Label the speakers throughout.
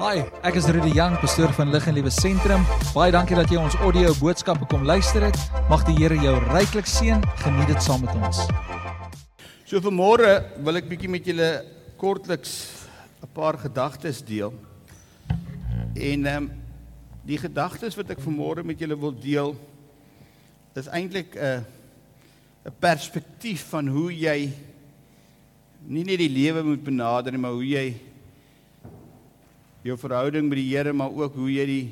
Speaker 1: Hi, ek is Rudy Jang, pastoor van Lig en Liewe Sentrum. Baie dankie dat jy ons audio boodskappe kom luister het. Mag die Here jou ryklik seën. Geniet dit saam met ons.
Speaker 2: So vanmôre wil ek bietjie met julle kortliks 'n paar gedagtes deel. En ehm um, die gedagtes wat ek vanmôre met julle wil deel is eintlik 'n 'n perspektief van hoe jy nie net die lewe moet benader nie, maar hoe jy jou verhouding met die Here maar ook hoe jy die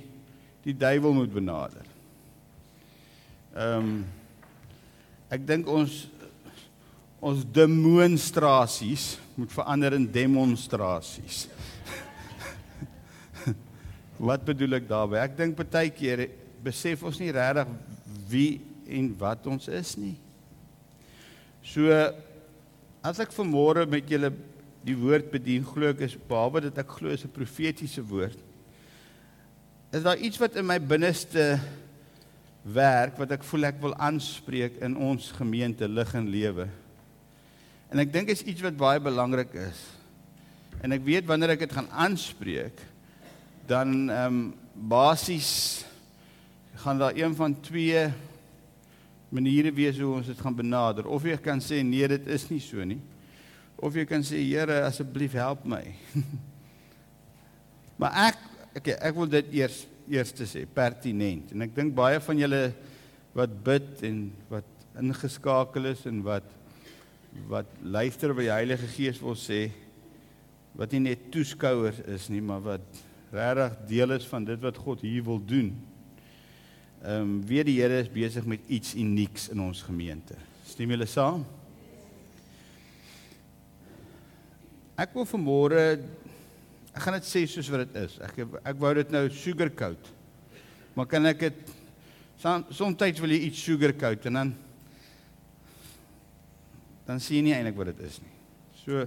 Speaker 2: die duiwel moet benader. Ehm um, ek dink ons ons demonstrasies moet verander in demonstrasies. wat bedoel ek daarmee? Ek dink baie keer besef ons nie regtig wie en wat ons is nie. So as ek vanmôre met julle die woord bedien glo ek is behalwe dat ek glo is 'n profetiese woord. Is daar iets wat in my binneste werk wat ek voel ek wil aanspreek in ons gemeente lig en lewe. En ek dink is iets wat baie belangrik is. En ek weet wanneer ek dit gaan aanspreek dan ehm um, basies gaan daar een van twee maniere wees hoe ons dit gaan benader. Of jy kan sê nee, dit is nie so nie of jy kan sê Here asseblief help my. maar ek okay, ek wil dit eers eers te sê pertinent en ek dink baie van julle wat bid en wat ingeskakel is en wat wat luister by die Heilige Gees wil sê wat nie net toeskouers is nie maar wat regtig deel is van dit wat God hier wil doen. Ehm um, weet die Here is besig met iets unieks in ons gemeente. Stem julle saam? Ek wil vanmôre ek gaan dit sê soos wat dit is. Ek ek wou dit nou sugarcoat. Maar kan ek dit soms wil jy iets sugarcoat en dan dan sien jy nie eintlik wat dit is nie. So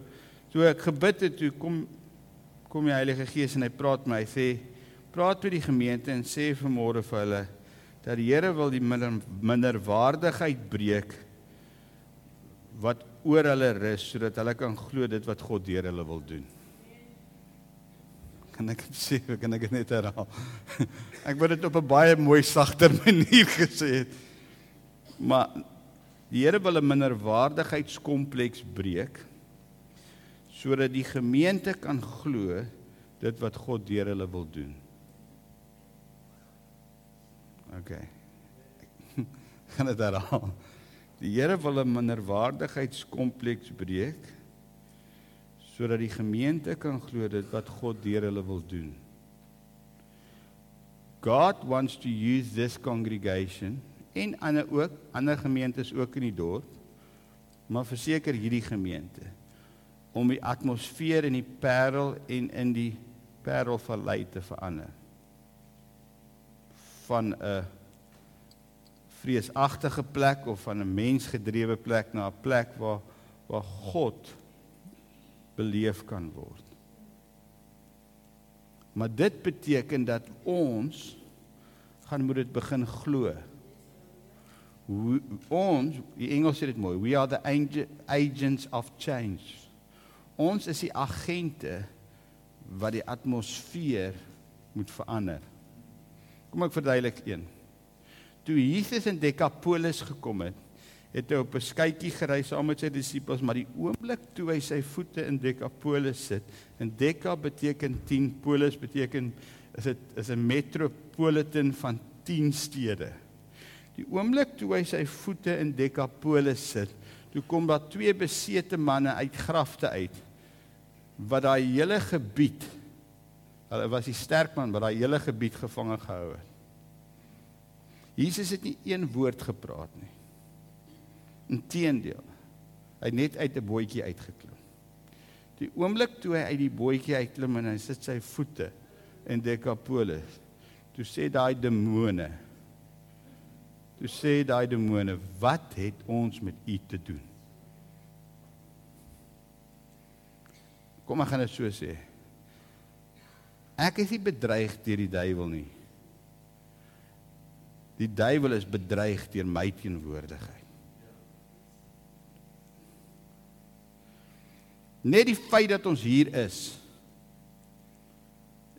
Speaker 2: so ek gebid het toe kom kom die Heilige Gees en hy praat met my. Hy sê praat met die gemeente en sê vanmôre vir hulle dat die Here wil die minder minderwaardigheid breek wat oor hulle rus sodat hulle kan glo dit wat God deur hulle wil doen. Kan ek sê, kan ek net herhaal? Ek wou dit op 'n baie mooi sagter manier gesê het. Maar die Here wil 'n minderwaardigheidskompleks breek sodat die gemeente kan glo dit wat God deur hulle wil doen. OK. Kan dit herhaal? Die Here wil 'n minderwaardigheidskompleks breek sodat die gemeente kan glo dit wat God deur hulle wil doen. God wants to use this congregation en ander ook ander gemeentes ook in die dorp maar verseker hierdie gemeente om die atmosfeer in die Parel en in die Parelvallei te verander van 'n vreesagtige plek of van 'n mensgedrewe plek na 'n plek waar waar God beleef kan word. Maar dit beteken dat ons gaan moet dit begin glo. Ons, die Engels sê dit mooi, we are the agents of change. Ons is die agente wat die atmosfeer moet verander. Kom ek verduidelik een toe Jesus in Decapolis gekom het, het hy op 'n skytjie gery saam met sy disippels, maar die oomblik toe hy sy voete in Decapolis sit, en Deca beteken 10, polis beteken is dit is 'n metropolitan van 10 stede. Die oomblik toe hy sy voete in Decapolis sit, toe kom daar twee besete manne uit grafte uit wat daai hele gebied hulle was die sterk man wat daai hele gebied gevange gehou het. Jesus het nie een woord gepraat nie. Inteendeel. Hy het net uit 'n bootjie uitgeklim. Die oomblik toe hy uit die bootjie uitklim en hy sit sy voete in Decapolis, toe sê daai demone Toe sê daai demone, "Wat het ons met u te doen?" Kom ek gaan dit so sê. Ek is nie bedreig deur die duiwel nie. Die duiwel is bedreig deur my teenwoordigheid. Net die feit dat ons hier is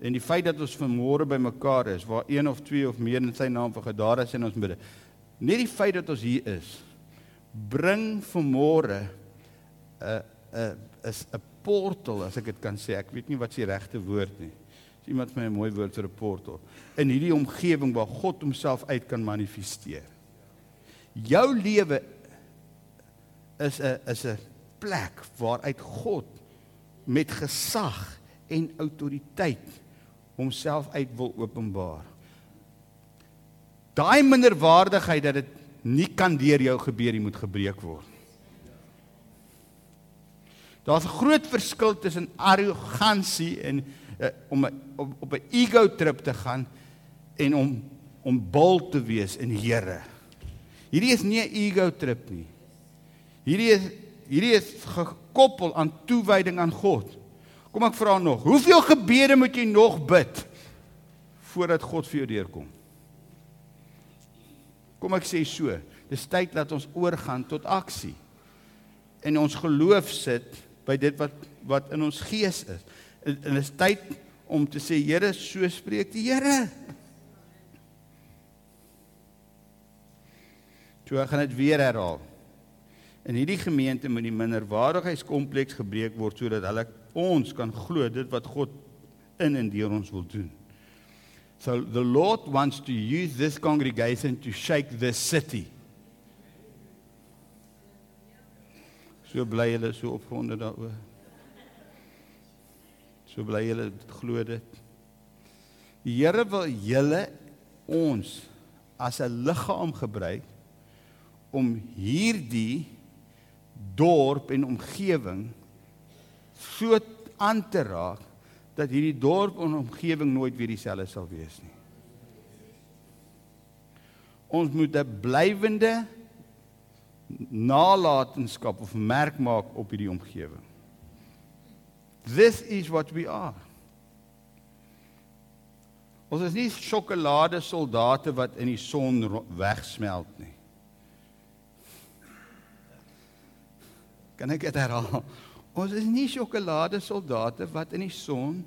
Speaker 2: En die feit dat ons vanmôre bymekaar is waar een of twee of meer in sy naam vergader is in ons midde. Net die feit dat ons hier is bring vanmôre 'n 'n is 'n portal as ek dit kan sê. Ek weet nie wat se regte woord nie. As iemand my 'n mooi woord vir 'n portal in hierdie omgewing waar God homself uit kan manifesteer. Jou lewe is 'n is 'n plek waaruit God met gesag en autoriteit homself uit wil openbaar. Daai minderwaardigheid dat dit nie kan deur jou gebeur, jy moet gebreek word. Daar's 'n groot verskil tussen arrogansie en om op, op 'n ego trip te gaan en om om bul te wees in die Here. Hierdie is nie 'n ego trip nie. Hierdie is hierdie is gekoppel aan toewyding aan God. Kom ek vra nog, hoeveel gebede moet jy nog bid voordat God vir jou deurkom? Kom ek sê so, dis tyd dat ons oorgaan tot aksie. En ons geloof sit by dit wat wat in ons gees is. En dit is tyd om te sê Here, so spreek die Here. So ek gaan dit weer herhaal. In hierdie gemeente moet die minderwaardigheidskompleks gebreek word sodat hulle ons kan glo dit wat God in en deur ons wil doen. So the Lord wants to use this congregation to shake this city. So bly hulle so opgewonde daaroor. So bly hulle glo dit. Die Here wil julle ons as 'n liggaam gebruik om hierdie dorp en omgewing so aan te raak dat hierdie dorp en omgewing nooit weer dieselfde sal wees nie. Ons moet 'n blywende nalatenskap of merk maak op hierdie omgewing. This is what we are. Ons is nie sjokolade soldate wat in die son wegsmelt nie. Kan ek dit herhaal? Ons is nie sjokolade soldate wat in die son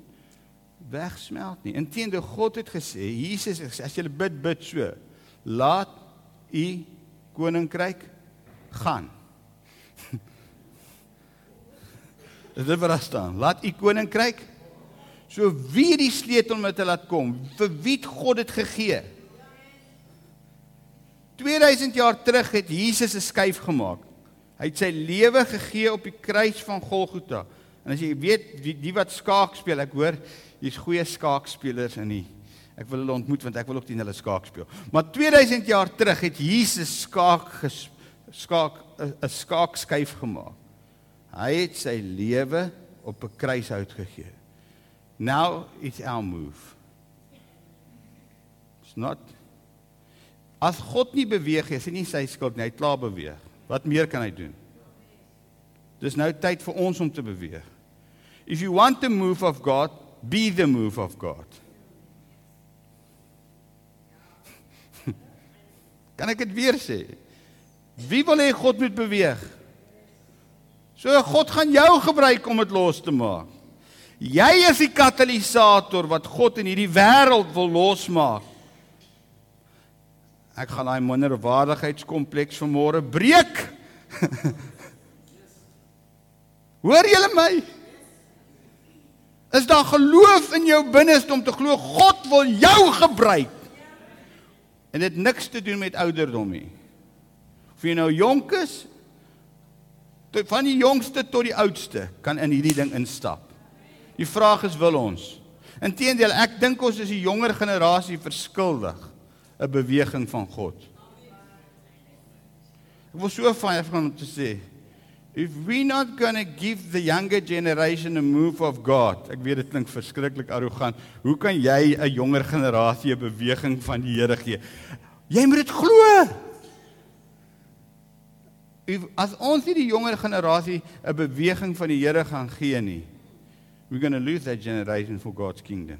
Speaker 2: wegsmelt nie. Inteendeel God het gesê, Jesus het gesê as jy bid bid so, laat u koninkryk gaan. Dit is wat staan. Laat u koninkryk so wie die sleutel met te laat kom, vir wie God dit gegee. 2000 jaar terug het Jesus 'n skuif gemaak. Hy het sy lewe gegee op die kruis van Golgotha. En as jy weet die, die wat skaak speel, ek hoor hier's goeie skaakspelers in die ek wil hulle ontmoet want ek wil ook teen hulle skaak speel. Maar 2000 jaar terug het Jesus skaak skaak 'n skaakskyf gemaak. Hy het sy lewe op 'n kruis uitgegee. Now it's our move. It's not As God nie beweeg nie, is dit nie sy skuld nie, hy het klaar beweeg. Wat meer kan hy doen? Dis nou tyd vir ons om te beweeg. If you want the move of God, be the move of God. kan ek dit weer sê? Wie wil hê God moet beweeg? So God gaan jou gebruik om dit los te maak. Jy is die katalisator wat God in hierdie wêreld wil losmaak. Ek gaan daai minderwaardigheidskompleks vanmôre breek. Hoor julle my? Is daar geloof in jou binneste om te glo God wil jou gebruik? En dit niks te doen met ouderdom nie. Of jy nou jonk is, tot van die jongste tot die oudste kan in hierdie ding instap. Die vraag is wil ons? Inteendeel, ek dink ons is die jonger generasie verskuldig 'n beweging van God. Ek wil so baie van te sê. If we not going to give the younger generation a move of God. Ek weet dit klink verskriklik arrogant. Hoe kan jy 'n jonger generasie 'n beweging van die Here gee? Jy moet dit glo. As ons nie die jonger generasie 'n beweging van die Here gaan gee nie, we're going to lose that generation for God's kingdom.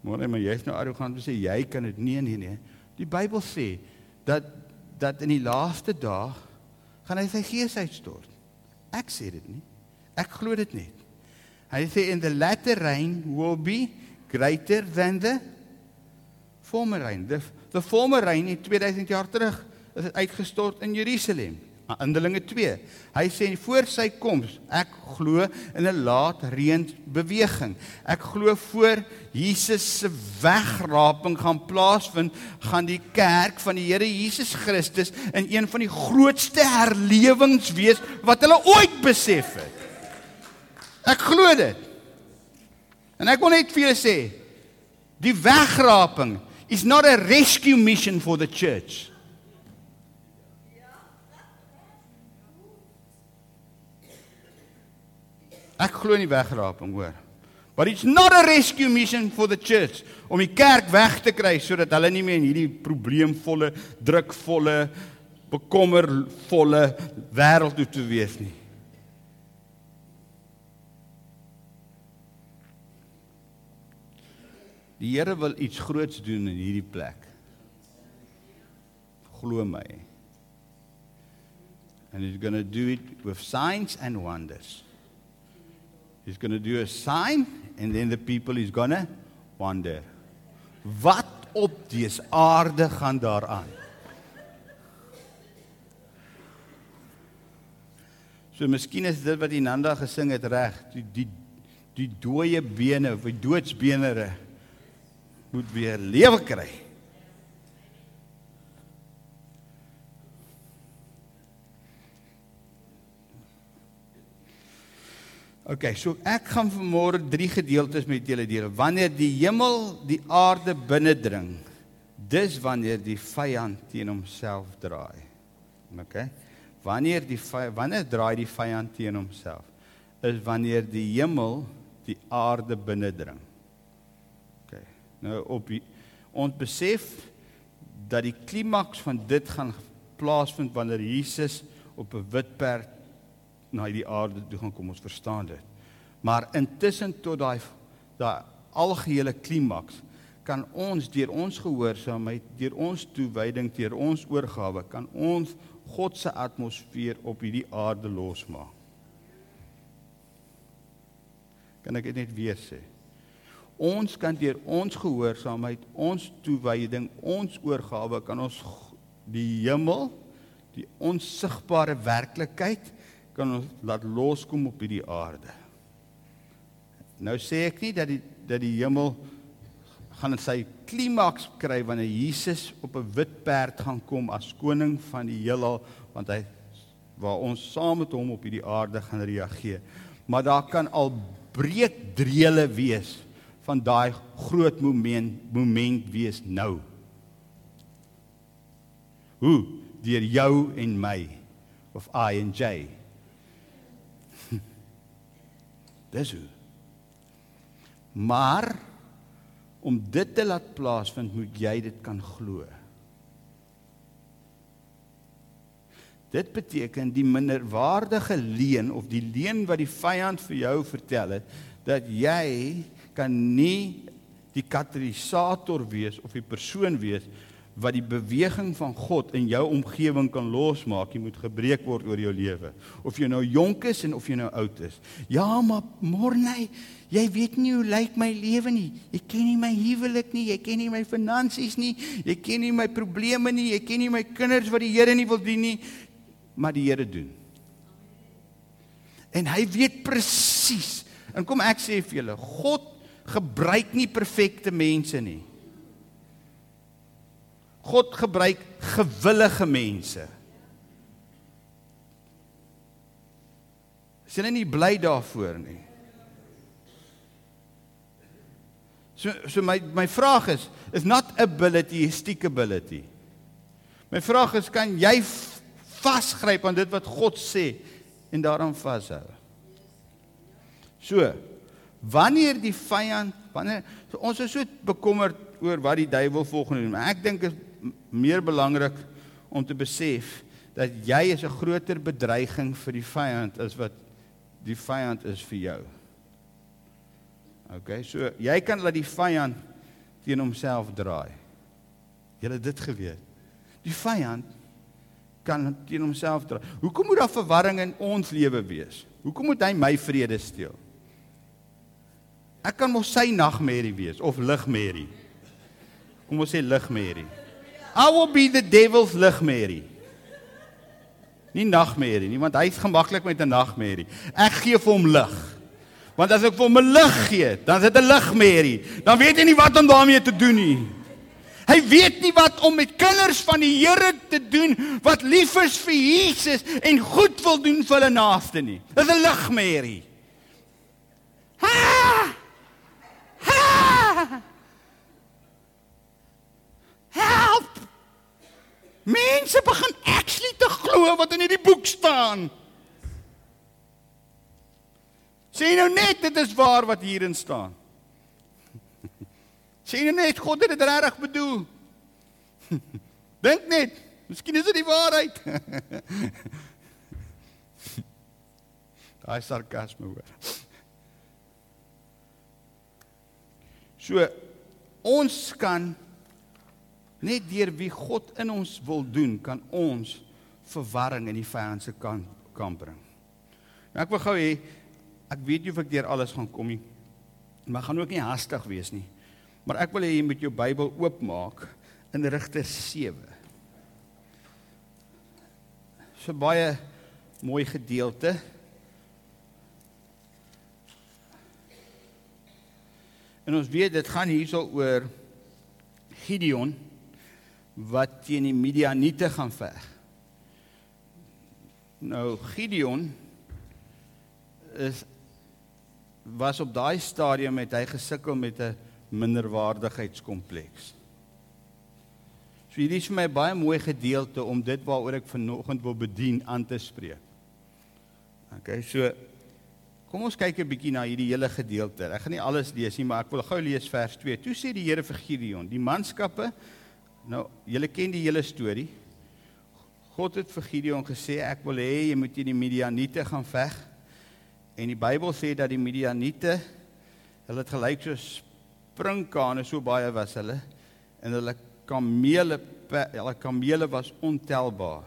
Speaker 2: Maar nee, maar jy's nou arrogant om sê jy kan dit nee nee nee. Die Bybel sê dat dat in die laaste dae gaan hy sy gees uitstort. Ek sê dit nie. Ek glo dit net. Hy sê in the latter rain will be greater than the former rain. The, the former rain in 2000 jaar terug is dit uitgestort in Jerusalem. Handelinge 2. Hy sê voor sy koms, ek glo in 'n laat reën beweging. Ek glo voor Jesus se wegraping gaan plaasvind, gaan die kerk van die Here Jesus Christus in een van die grootste herlewings wees wat hulle ooit besef het. Ek glo dit. En ek wil net vir julle sê, die wegraping is not a rescue mission for the church. Ek glo in die wegraping, hoor. But it's not a rescue mission for the church om die kerk weg te kry sodat hulle nie meer in hierdie probleemvolle, drukvolle, bekommervolle wêreld toe te wees nie. Die Here wil iets groots doen in hierdie plek. Glo my. And he's going to do it with signs and wonders. He's going to do a sign and then the people is going to wonder. Wat op dese aarde gaan daaraan? So miskien is dit wat Inanda gesing het reg, die die die dooie bene of die doodsbenere moet weer lewe kry. OK, so ek gaan vanmôre drie gedeeltes met julle deel. Wanneer die hemel die aarde binnendring, dis wanneer die vyand teen homself draai. OK. Wanneer die wanneer draai die vyand teen homself? Is wanneer die hemel die aarde binnendring. Nou op die, ons besef dat die klimaks van dit gaan plaasvind wanneer Jesus op 'n wit perd na die aarde toe gaan kom ons verstaan dit. Maar intussen tot daai daai algehele klimaks kan ons deur ons gehoorsaamheid, deur ons toewyding, deur ons oorgawe kan ons God se atmosfeer op hierdie aarde losmaak. Kan ek dit net weer sê? Ons kan deur ons gehoorsaamheid, ons toewyding, ons oorgawe kan ons die hemel, die onsigbare werklikheid kan ons laat loskom op hierdie aarde. Nou sê ek nie dat die dat die hemel gaan sy klimaks kry wanneer Jesus op 'n wit perd gaan kom as koning van die heelal want hy waar ons saam met hom op hierdie aarde gaan reageer. Maar daar kan al breekdrele wees van daai groot moment moment wees nou. Hoe deur jou en my of I and J Dis hoe. Maar om dit te laat plaasvind, moet jy dit kan glo. Dit beteken die minderwaardige leuen of die leuen wat die vyand vir jou vertel het dat jy kan nie die katalisator wees of die persoon wees wat die beweging van God in jou omgewing kan losmaak, jy moet gebreek word oor jou lewe. Of jy nou jonk is en of jy nou oud is. Ja, maar Morney, jy weet nie hoe lyk my lewe nie. Jy ken nie my huwelik nie, jy ken nie my finansies nie, jy ken nie my probleme nie, jy ken nie my kinders wat die Here nie wil dien nie, maar die Here doen. En hy weet presies. En kom ek sê vir julle, God gebruik nie perfekte mense nie. God gebruik gewillige mense. Is jy nie bly daarvoor nie? So so my my vraag is is not ability is stickability. My vraag is kan jy vasgryp aan dit wat God sê en daaraan vashou? So wanneer die vyand wanneer so, ons is so bekommerd oor wat die duiwel volgende doen, maar ek dink is meer belangrik om te besef dat jy is 'n groter bedreiging vir die vyand as wat die vyand is vir jou. OK, so jy kan laat die vyand teen homself draai. Jy het dit geweet. Die vyand kan teen homself draai. Hoekom moet daar verwarring in ons lewe wees? Hoekom moet hy my vrede steel? Ek kan mos sy nagmerrie wees of ligmerrie. Kom ons sê ligmerrie. I will be the devil's ligmerrie. Nie nagmerrie nie, want hy's gemaklik met 'n nagmerrie. Ek gee vir hom lig. Want as ek vir hom 'n lig gee, dan is dit 'n ligmerrie. Dan weet hy nie wat om daarmee te doen nie. Hy weet nie wat om met kinders van die Here te doen wat lief is vir Jesus en goed wil doen vir hulle naaste nie. Dis 'n ligmerrie. Ha! Mense begin actually te glo wat in hierdie boek staan. Sê nou net dit is waar wat hierin staan. Sê nou net God het dit regtig bedoel. Dink net, miskien is dit die waarheid. Daai sarkasme hoor. So ons kan net deur wie God in ons wil doen, kan ons verwarring in die vyand se kan kan bring. Nou ek wil gou hê ek weet nie of ek deur alles gaan kom nie. Maar gaan ook nie haastig wees nie. Maar ek wil hê jy moet jou Bybel oopmaak in Rigters 7. So baie mooi gedeelte. En ons weet dit gaan hierso oor Gideon wat teen die Midianiete gaan veg. Nou Gideon is was op daai stadium met hy gesukkel met 'n minderwaardigheidskompleks. So hierdie is vir my baie mooi gedeelte om dit waaroor ek vanoggend wil bedien aan te spreek. Okay, so kom ons kyk 'n bietjie na hierdie hele gedeelte. Ek gaan nie alles lees nie, maar ek wil gou lees vers 2. Toe sê die Here vir Gideon: "Die manskappe Nou, julle ken die hele storie. God het vir Gideon gesê ek wil hê jy moet teen die Midianiete gaan veg. En die Bybel sê dat die Midianiete hulle het gelyk so sprinkane so baie was hulle en hulle kamele hulle kamele was ontelbaar.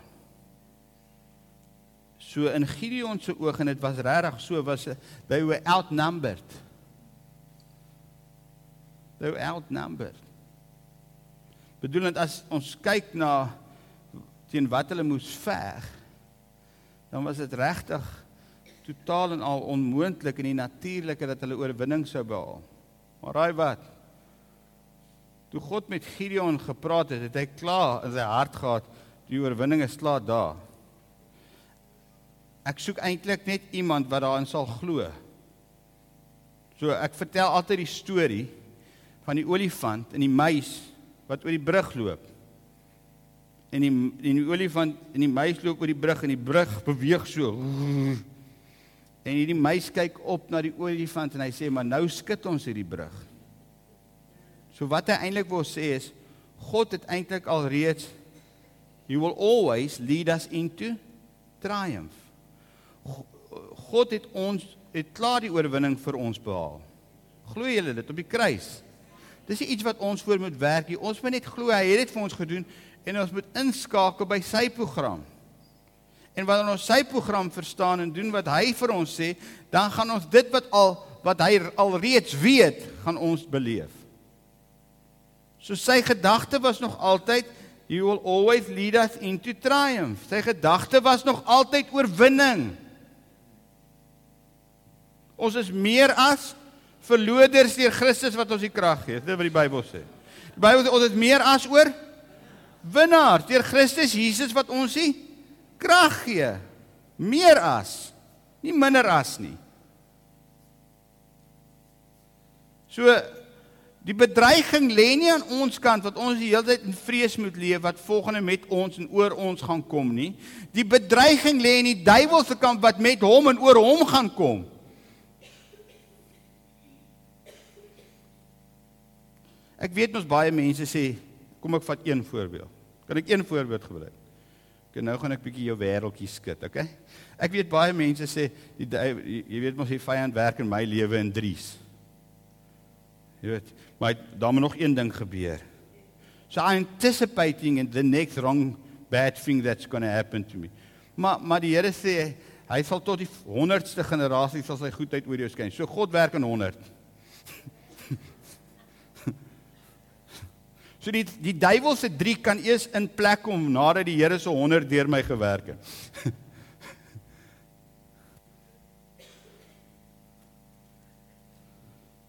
Speaker 2: So in Gideon se oë en dit was regtig so was they were outnumbered. They were outnumbered bedoelend as ons kyk na teen wat hulle moes veg dan was dit regtig totaal en al onmoontlik in die natuurlike dat hulle oorwinning sou behaal. Maar raai wat? Toe God met Gideon gepraat het, het hy klaar in sy hart gehad die oorwinning is klaar daar. Ek soek eintlik net iemand wat daarin sal glo. So ek vertel altyd die storie van die olifant en die muis wat oor die brug loop. En die en die olifant en die muis loop oor die brug en die brug beweeg so. En hierdie muis kyk op na die olifant en hy sê maar nou skud ons hierdie brug. So wat hy eintlik wil sê is God het eintlik al reeds he will always lead us into triumph. God het ons het klaar die oorwinning vir ons behaal. Glo julle dit op die kruis? Dis iets wat ons voor moet werk. Ons moet net glo hy het dit vir ons gedoen en ons moet inskakel by sy program. En wanneer ons sy program verstaan en doen wat hy vir ons sê, dan gaan ons dit wat al wat hy alreeds weet, gaan ons beleef. So sy gedagte was nog altyd he will always lead us into triumph. Sy gedagte was nog altyd oorwinning. Ons is meer as verloders deur Christus wat ons die krag gee. Dit wat die Bybel sê. Die Bybel sê ons is meer as oor winnaars deur Christus Jesus wat ons die krag gee. Meer as, nie minder as nie. So die bedreiging lê nie aan ons kant wat ons die hele tyd in vrees moet leef wat volgende met ons en oor ons gaan kom nie. Die bedreiging lê in die duiwelse kant wat met hom en oor hom gaan kom. Ek weet mos baie mense sê, kom ek vat een voorbeeld. Kan ek een voorbeeld gebruik? Okay, nou gaan ek bietjie jou wêreldjie skud, okay? Ek weet baie mense sê die jy weet mos die vyand werk in my lewe in drie's. Jy weet, maar daar moet nog een ding gebeur. So I anticipating in the next wrong bad thing that's going to happen to me. Maar maar die Here sê hy sal tot die 100ste generasie sal sy goedheid oor jou skyn. So God werk in 100. So die die duiwel se 3 kan eers in plek kom nadat die Here se 100 deur my gewerk het.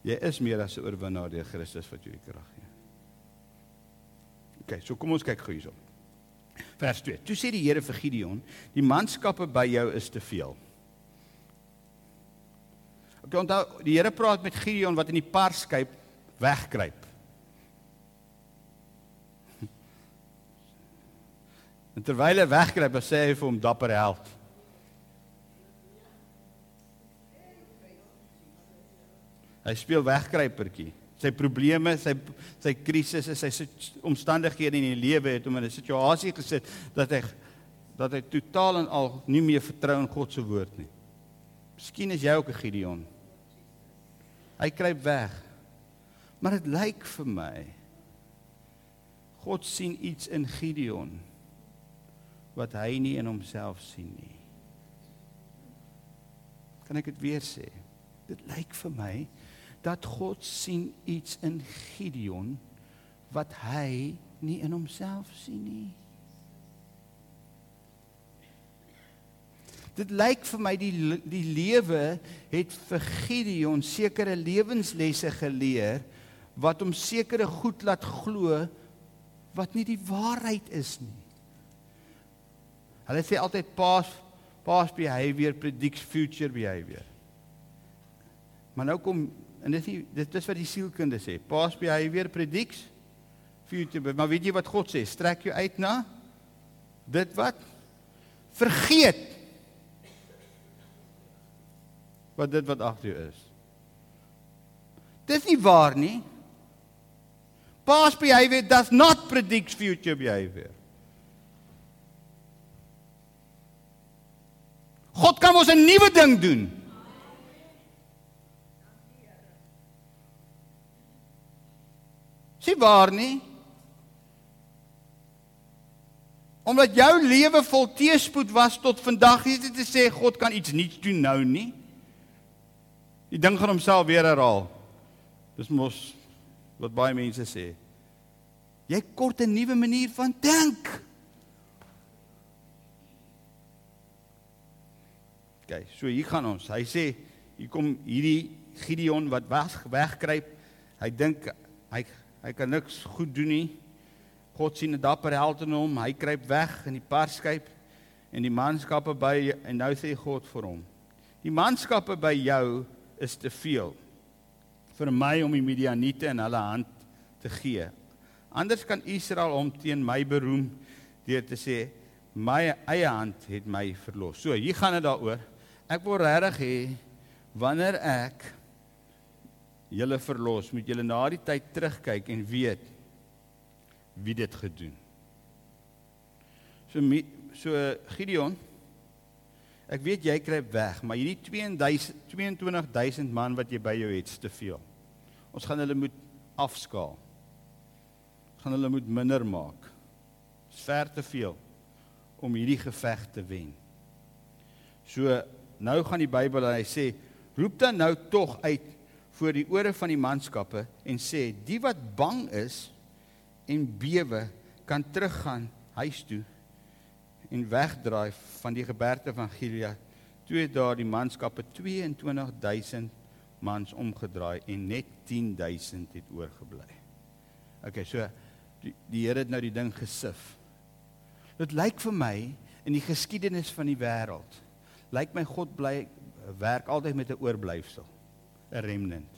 Speaker 2: Jy is meer as 'n oorwinnaar deur Christus wat jou die krag gee. OK, so kom ons kyk gou hierop. Vers 2. Toe sê die Here vir Gideon: "Die manskappe by jou is te veel." Ek onthou die Here praat met Gideon wat in die parskyp wegkruip. En terwyl hy wegkruip, sê hy vir hom dapper held. Hy speel wegkruipertjie. Sy probleme, sy sy krisisse, sy, sy omstandighede in die lewe het hom in 'n situasie gesit dat hy dat hy totaal en al nie meer vertrou in God se woord nie. Miskien is jy ook 'n Gideon. Hy kruip weg. Maar dit lyk vir my God sien iets in Gideon wat hy nie in homself sien nie. Kan ek dit weer sê? Dit lyk vir my dat God sien iets in Gideon wat hy nie in homself sien nie. Dit lyk vir my die die lewe het vir Gideon sekere lewenslesse geleer wat hom sekere goed laat glo wat nie die waarheid is nie. Hulle sê altyd past past behavior predicts future behavior. Maar nou kom en dit is dit is wat die sielkunde sê. Past behavior predicts future. Maar weet jy wat God sê? Strek jou uit na dit wat vergeet wat dit wat agter jou is. Dis nie waar nie. Past behavior does not predict future behavior. God kan ons 'n nuwe ding doen. Sien waar nie? Omdat jou lewe vol teëspoed was tot vandag, is dit te sê God kan iets nuuts doen nou nie. Die ding gaan homself weer herhaal. Dis mos wat baie mense sê. Jy kort 'n nuwe manier van dink. Okay, so hier gaan ons. Hy sê hier kom hierdie Gideon wat weg wegkruip. Hy dink hy hy kan niks goed doen nie. God sien 'n dapper held in hom. Hy kruip weg in die parskyp en die manskappe by en nou sê God vir hom: "Die manskappe by jou is te veel vir my om die Midianiete in hulle hand te gee. Anders kan Israel hom teen my beroem deur te sê my eie hand het my verlos." So, hier gaan dit daaroor. Ek wil regtig hê wanneer ek julle verlos, moet julle na die tyd terugkyk en weet wie dit gedoen. So so Gideon Ek weet jy kry weg, maar hierdie 2000 22000 man wat jy by jou het, is te veel. Ons gaan hulle moet afskaal. Gaan hulle moet minder maak. Dit is ver te veel om hierdie geveg te wen. So nou gaan die Bybel en hy sê roep dan nou tog uit voor die ore van die manskappe en sê die wat bang is en bewe kan teruggaan huis toe en wegdraai van die gebergte van Gilead toe daar die manskappe 22000 mans omgedraai en net 10000 het oorgebly. Okay, so die, die Here het nou die ding gesif. Dit lyk vir my in die geskiedenis van die wêreld lyk my God bly werk altyd met 'n oorblyfsel, 'n remnant.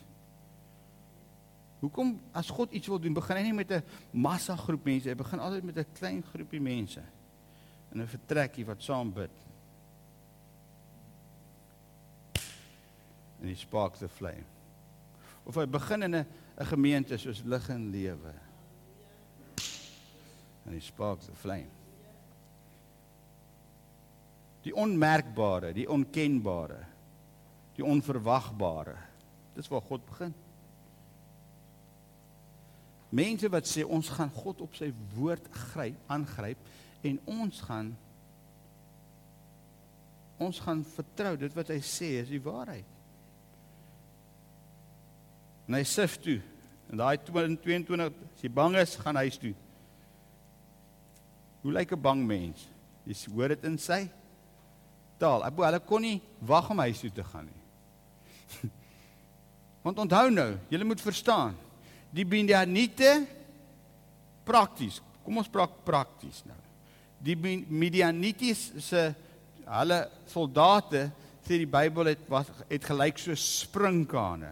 Speaker 2: Hoekom as God iets wil doen, begin hy nie met 'n massa groep mense, hy begin altyd met 'n klein groepie mense in 'n vertrekkie wat saam bid. En hy spark the flame. Of hy begin in 'n 'n gemeente soos lig en lewe. En hy spark the flame die onmerkbare, die onkenbare, die onverwagbare. Dis waar God begin. Mense wat sê ons gaan God op sy woord gryp, aangryp en ons gaan ons gaan vertrou dit wat hy sê is die waarheid. En hy sif toe. En daai 22 as jy bang is, gaan huis toe. Hoe lyk 'n bang mens? Jy hoor dit in sy taal. Abo, hulle kon nie wag om huis toe te gaan nie. Want onthou nou, julle moet verstaan, die Midianiete prakties. Kom ons praat prakties nou. Die Midianites se hulle soldate sê die Bybel het was het gelyk so sprinkane.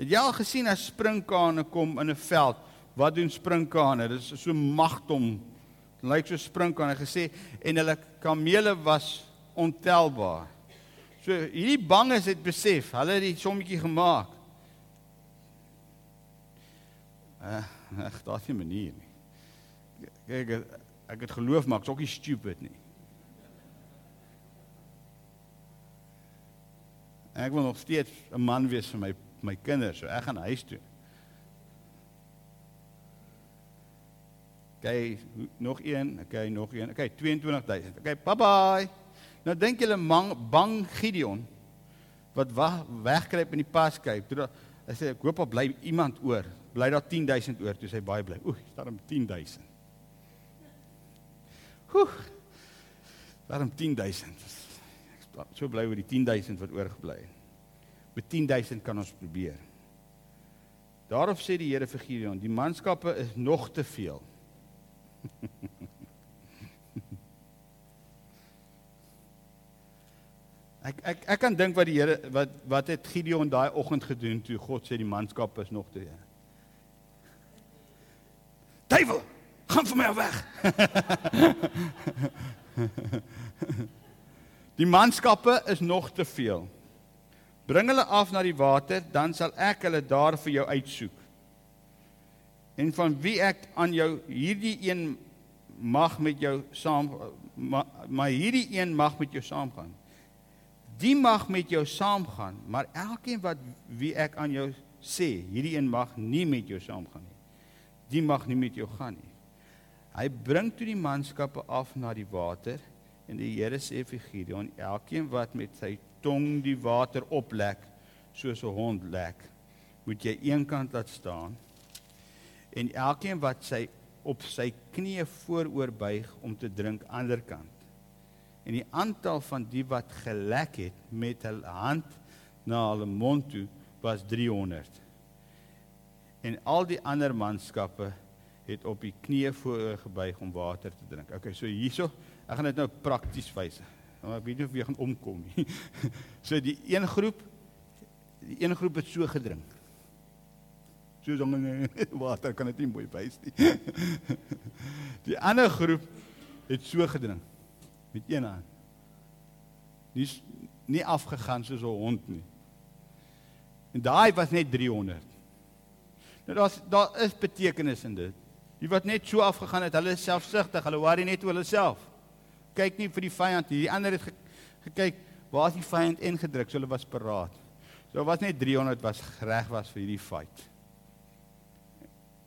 Speaker 2: Het jy al gesien as sprinkane kom in 'n veld? Wat doen sprinkane? Dit is so magtom. Lyk so sprinkane gesê en hulle kamele was ontelbaar. So hierdie banges het besef, hulle het die sommetjie gemaak. Uh, ag, daar's nie manier nie. Kyk, ek het geloof maar ek's ook nie stupid nie. Ek wil nog steeds 'n man wees vir my my kinders, so ek gaan huis toe. Okay, nog een, okay, nog een. Okay, 22000. Okay, bye bye. Nou dink julle bang Gideon wat wegkruip in die paskyp. Toe hy sê ek hoop op bly iemand oor. Bly daar 10000 oor, toe sê hy baie bly. Oeg, daarom 10000. Oeg. Daarom 10000. Ek so bly oor die 10000 wat oorgebly het. Met 10000 kan ons probeer. Daarop sê die Here vir Gideon, die manskappe is nog te veel. Ek ek ek kan dink wat die Here wat wat het Gideon daai oggend gedoen toe God sê die manskap is nog te. Duiwel, gaan vir my af weg. die manskappe is nog te veel. Bring hulle af na die water, dan sal ek hulle daar vir jou uitsoek. En van wie ek aan jou hierdie een mag met jou saam maar, maar hierdie een mag met jou saamgaan die mag met jou saamgaan, maar elkeen wat wie ek aan jou sê, hierdie een mag nie met jou saamgaan nie. Die mag nie met jou gaan nie. Hy bring toe die manskappe af na die water en die Here sê vir Gideon, elkeen wat met sy tong die water oplek soos 'n hond lek, moet jy eenkant laat staan. En elkeen wat sy op sy knieë vooroor buig om te drink ander kant en die aantal van die wat gelek het met hul hand na hulle mond toe was 300. En al die ander manskappe het op die knieë voor gebuig om water te drink. Okay, so hierso, ek gaan dit nou prakties wys. Maar ek weet nie of jy gaan omkom nie. So die een groep die een groep het so gedrink. So so water kan dit nie mooi wys nie. Die ander groep het so gedrink met een hand. Dis nie afgegaan soos 'n hond nie. En daai was net 300. Nou daar's daar is betekenis in dit. Die wat net so afgegaan het, hulle is selfsugtig, hulle worry net oor hulle self. Kyk nie vir die vyand nie. Die ander het gekyk waar is die vyand ingedruk, so hulle was paraat. So was net 300 was reg was vir hierdie fight.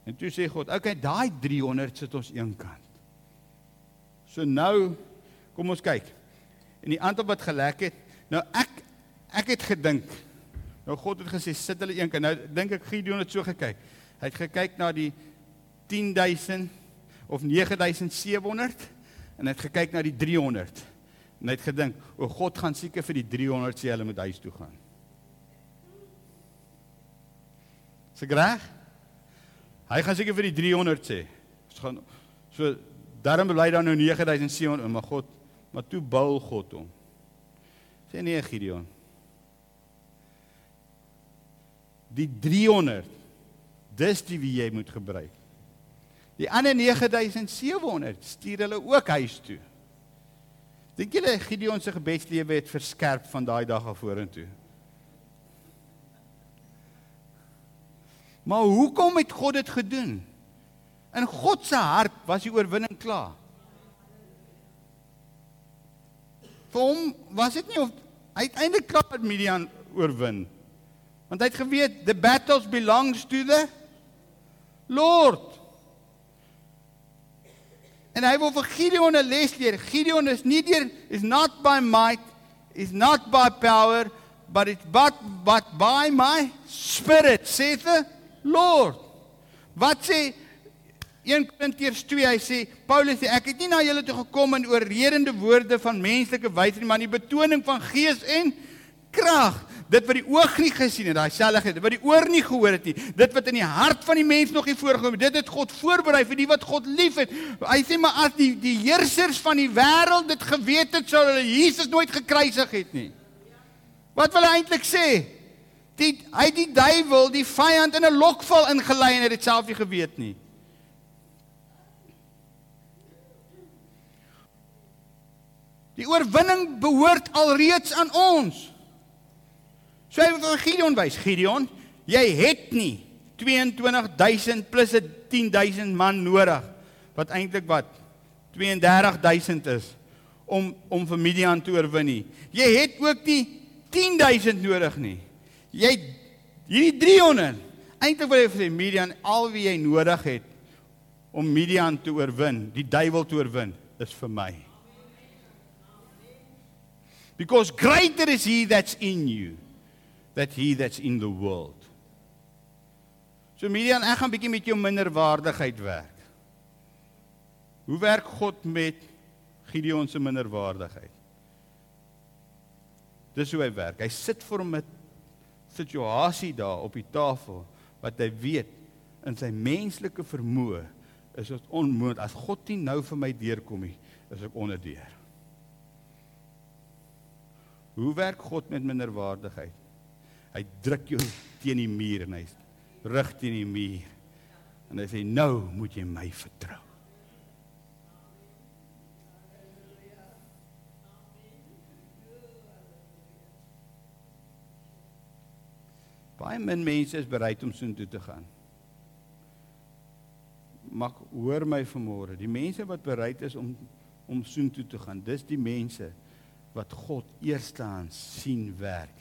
Speaker 2: En toe sê God, "Oké, okay, daai 300 sit ons eenkant." So nou Kom ons kyk. En die aantal wat gelek het. Nou ek ek het gedink. Nou God het gesê sit hulle een keer. Nou dink ek Gideon het so gekyk. Hy het gekyk na die 10000 of 9700 en hy het gekyk na die 300. En hy het gedink, "O God gaan seker vir die 300 sê hulle moet huis toe gaan." Se graag. Hy gaan seker vir die 300 sê. Ons gaan so daarom bly daar nou 9700, maar God Maar toe bou God hom. Sê nee Gideon. Die 300 dis die wie jy moet gebruik. Die ander 9700 stuur hulle ook huis toe. Dink julle Gideon se gebedslewe het verskerp van daai dag af vorentoe? Maar hoekom het God dit gedoen? In God se hart was die oorwinning klaar. Vir hom was dit nie of hy uiteindelik klaar met Midian oorwin. Want hy het geweet the battles belongs to the Lord. En hy wil vir Gideon 'n les leer. Gideon is nie deur is not by might, is not by power, but it but but by my spirit saith the Lord. Wat sê 1 Korintiërs 2 hy sê Paulus sê ek het nie na julle toe gekom in oorredende woorde van menslike wysheid maar in betoning van gees en krag. Dit wat die oog nie gesien het daai selfde wat die oor nie gehoor het nie. Dit wat in die hart van die mens nog nie voorgekom het dit het God voorberei vir die wat God liefhet hy sê maar as die die heersers van die wêreld dit geweet het sou hulle Jesus nooit gekruisig het nie. Wat wil hy eintlik sê? Die hy die duiwel die vyand in 'n lokval ingelei en het dit self nie geweet nie Die oorwinning behoort alreeds aan ons. So hy wil Gideon wys. Gideon, jy het nie 22000 plus 'n 10000 man nodig wat eintlik wat 32000 is om om vir Midian te oorwin nie. Jy het ook nie 10000 nodig nie. Jy hierdie 300. Eintlik wil hy vir Midian al wie jy nodig het om Midian te oorwin, die duiwel te oorwin, is vir my. Because greater is he that's in you than he that's in the world. So Midian, ek gaan bietjie met jou minderwaardigheid werk. Hoe werk God met Gideon se minderwaardigheid? Dis hoe hy werk. Hy sit vir hom 'n situasie daar op die tafel wat hy weet in sy menslike vermoë is dit onmoontlik as God nie nou vir my deurkom nie, is ek onderdeur. Hoe werk God met minderwaardigheid? Hy druk jou teen die muur en hy rig teen die muur. En hy sê nou moet jy my vertrou. Baie min mense is bereid om soontoe te gaan. Mag hoor my vanmôre, die mense wat bereid is om om soontoe te gaan, dis die mense wat God eerstehands sien werk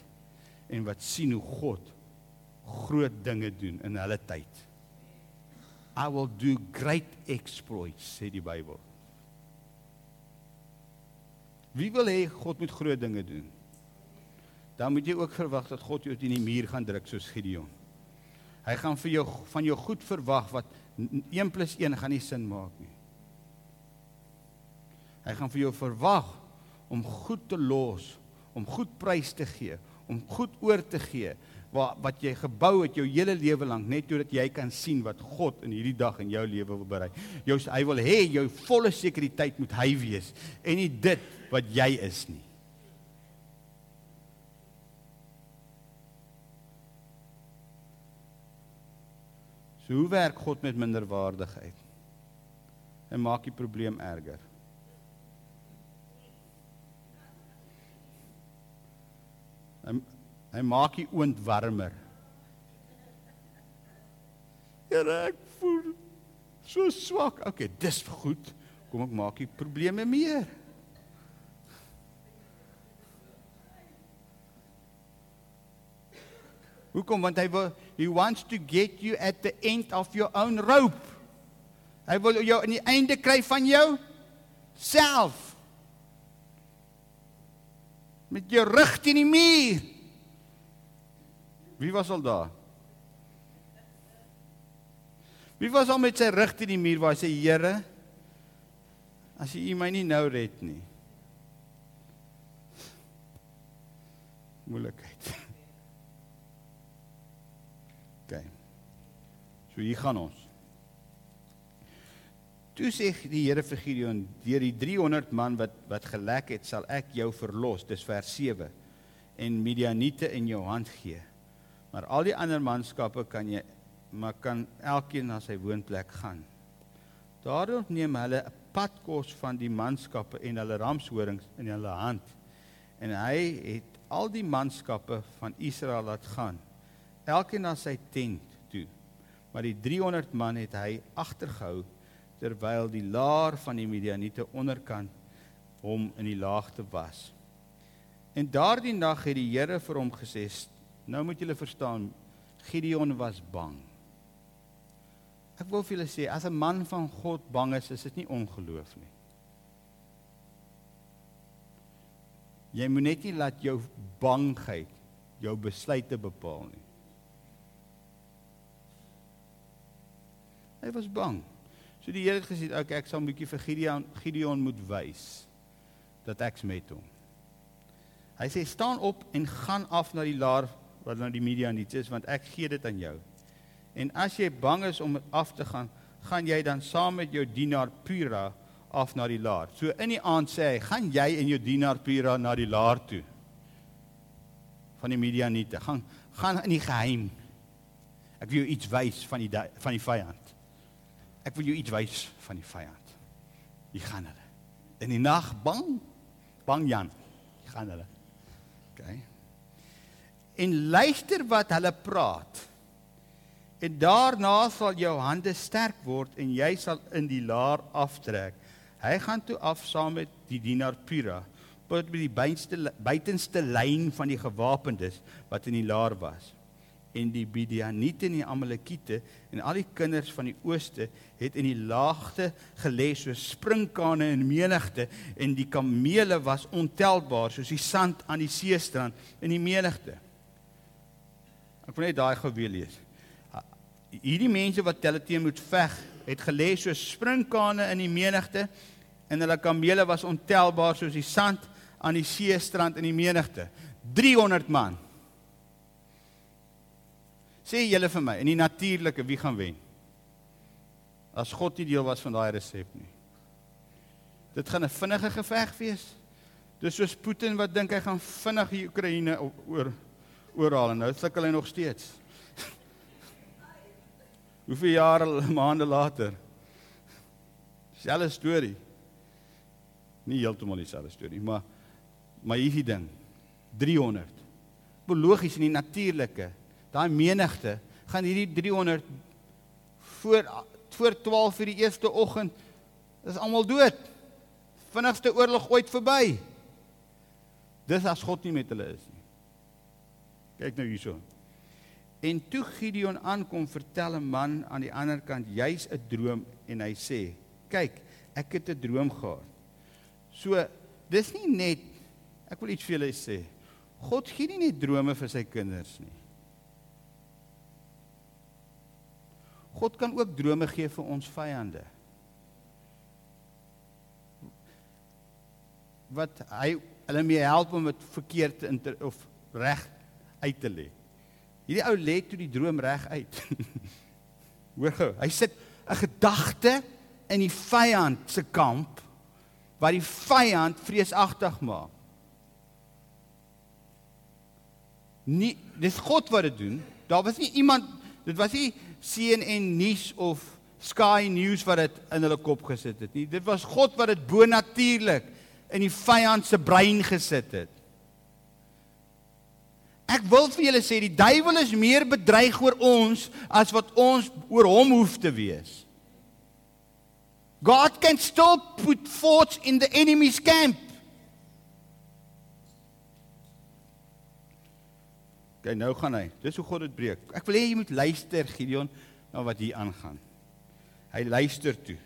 Speaker 2: en wat sien hoe God groot dinge doen in hulle tyd. I will do great exploits sê die Bybel. Wie wil hê God moet groot dinge doen? Dan moet jy ook verwag dat God jou teen die muur gaan druk soos Gideon. Hy gaan vir jou van jou goed verwag wat 1 + 1 gaan nie sin maak nie. Hy gaan vir jou verwag om goed te los, om goed prys te gee, om goed oor te gee wat wat jy gebou het jou hele lewe lank net sodat jy kan sien wat God in hierdie dag in jou lewe wil berei. Jou hy wil hê jou volle sekuriteit moet hy wees en nie dit wat jy is nie. So hoe werk God met minderwaardigheid? Hy maak die probleem erger. Hy hy maak die oond warmer. Here, ek voel so swak. Okay, dis goed. Kom ek maak die probleme meer. Hoekom? Want hy wil he wants to get you at the end of your own rope. Hy wil jou aan die einde kry van jou self met jou rug teen die muur. Wie was al daar? Wie was al met sy rug teen die muur waar hy sê Here, as U my nie nou red nie. Moeilikheid. OK. So hier gaan ons. Toe sê die Here vir Gideon: "Deur die 300 man wat wat gelek het, sal ek jou verlos." Dis vers 7. En Midianiete in jou hand gee. Maar al die ander manskappe kan jy maar kan elkeen na sy woonplek gaan. Daarop neem hulle 'n padkos van die manskappe en hulle ramshorings in hulle hand. En hy het al die manskappe van Israel laat gaan, elkeen na sy tent toe. Maar die 300 man het hy agtergehou terwyl die laar van die Midianiete onderkant hom in die laagte was. En daardie nag het die Here vir hom gesê: "Nou moet julle verstaan, Gideon was bang." Ek wil vir julle sê, as 'n man van God bang is, is dit nie ongeloof nie. Jy moet net nie laat jou bangheid jou besluite bepaal nie. Hy was bang. So die Here het gesê, "Oké, okay, ek sal 'n bietjie vir Gideon Gideon moet wys dat ek's met hom." Hy sê, "Staan op en gaan af na die laar wat na die Midianiete is, want ek gee dit aan jou." En as jy bang is om af te gaan, gaan jy dan saam met jou dienaar Pura af na die laar. So in die aand sê hy, "Gaan jy en jou dienaar Pura na die laar toe?" van die Midianiete. Gaan gaan in die geheim. Ek wil jou iets wys van die van die vyand. Ek wil jou iets wys van die vyand. Jy gaan hulle. In die nag bang. Bang Jan. Jy gaan hulle. OK. En luister wat hulle praat. En daarna sal jou hande sterk word en jy sal in die laar aftrek. Hy gaan toe af saam met die dienaar Pura tot by die buitenste buitenste lyn van die gewapendes wat in die laar was. En die Midianiete en die Amalekiete en al die kinders van die ooste het in die laagte gelê soos sprinkane in menigte en die kamele was ontelbaar soos die sand aan die seestrand in die menigte. Ek wil net daai gou weer lees hierdie mense wat hulle teen moet veg, het gelê so sprinkane in die menigte en hulle kamele was ontelbaar soos die sand aan die see strand in die menigte. 300 man. Sê julle vir my, in die natuurlike wie gaan wen? As God nie deel was van daai resep nie. Dit gaan 'n vinnige geveg wees. Dis soos Putin wat dink hy gaan vinnig die Oekraïne oor oorhaal en nou sukkel hy nog steeds. Hoeveel jare maande later? Selfe storie. Nie heeltemal dieselfde storie, maar maar hierdie ding 300. Biologies en die natuurlike, daai menigte gaan hierdie 300 voor voor 12 vir die eerste oggend is almal dood. Vinnigste oorlog ooit verby. Dis as God nie met hulle is nie. Kyk nou hierso. En toe Gideon aankom, vertel 'n man aan die ander kant juis 'n droom en hy sê: "Kyk, ek het 'n droom gehad." So, dis nie net ek wil iets vir julle sê. God gee nie net drome vir sy kinders nie. God kan ook drome gee vir ons vyande. Wat hy hulle mee help om dit verkeerd te of reg uit te lê. Hierdie ou lê toe die droom reg uit. Hoor gou, hy sit 'n gedagte in die vyand se kamp wat die vyand vreesagtig maak. Nie dis God wat dit doen. Daar was nie iemand, dit was nie CNN nuus of Sky News wat dit in hulle kop gesit het nie. Dit was God wat dit bonatuurlik in die vyand se brein gesit het. Ek wil vir julle sê die duiwel is meer bedreig oor ons as wat ons oor hom hoef te wees. God can still put forts in the enemy's camp. Kyk nou gaan hy. Dis hoe God dit breek. Ek wil hê jy moet luister Gideon na wat hier aangaan. Hy luister toe.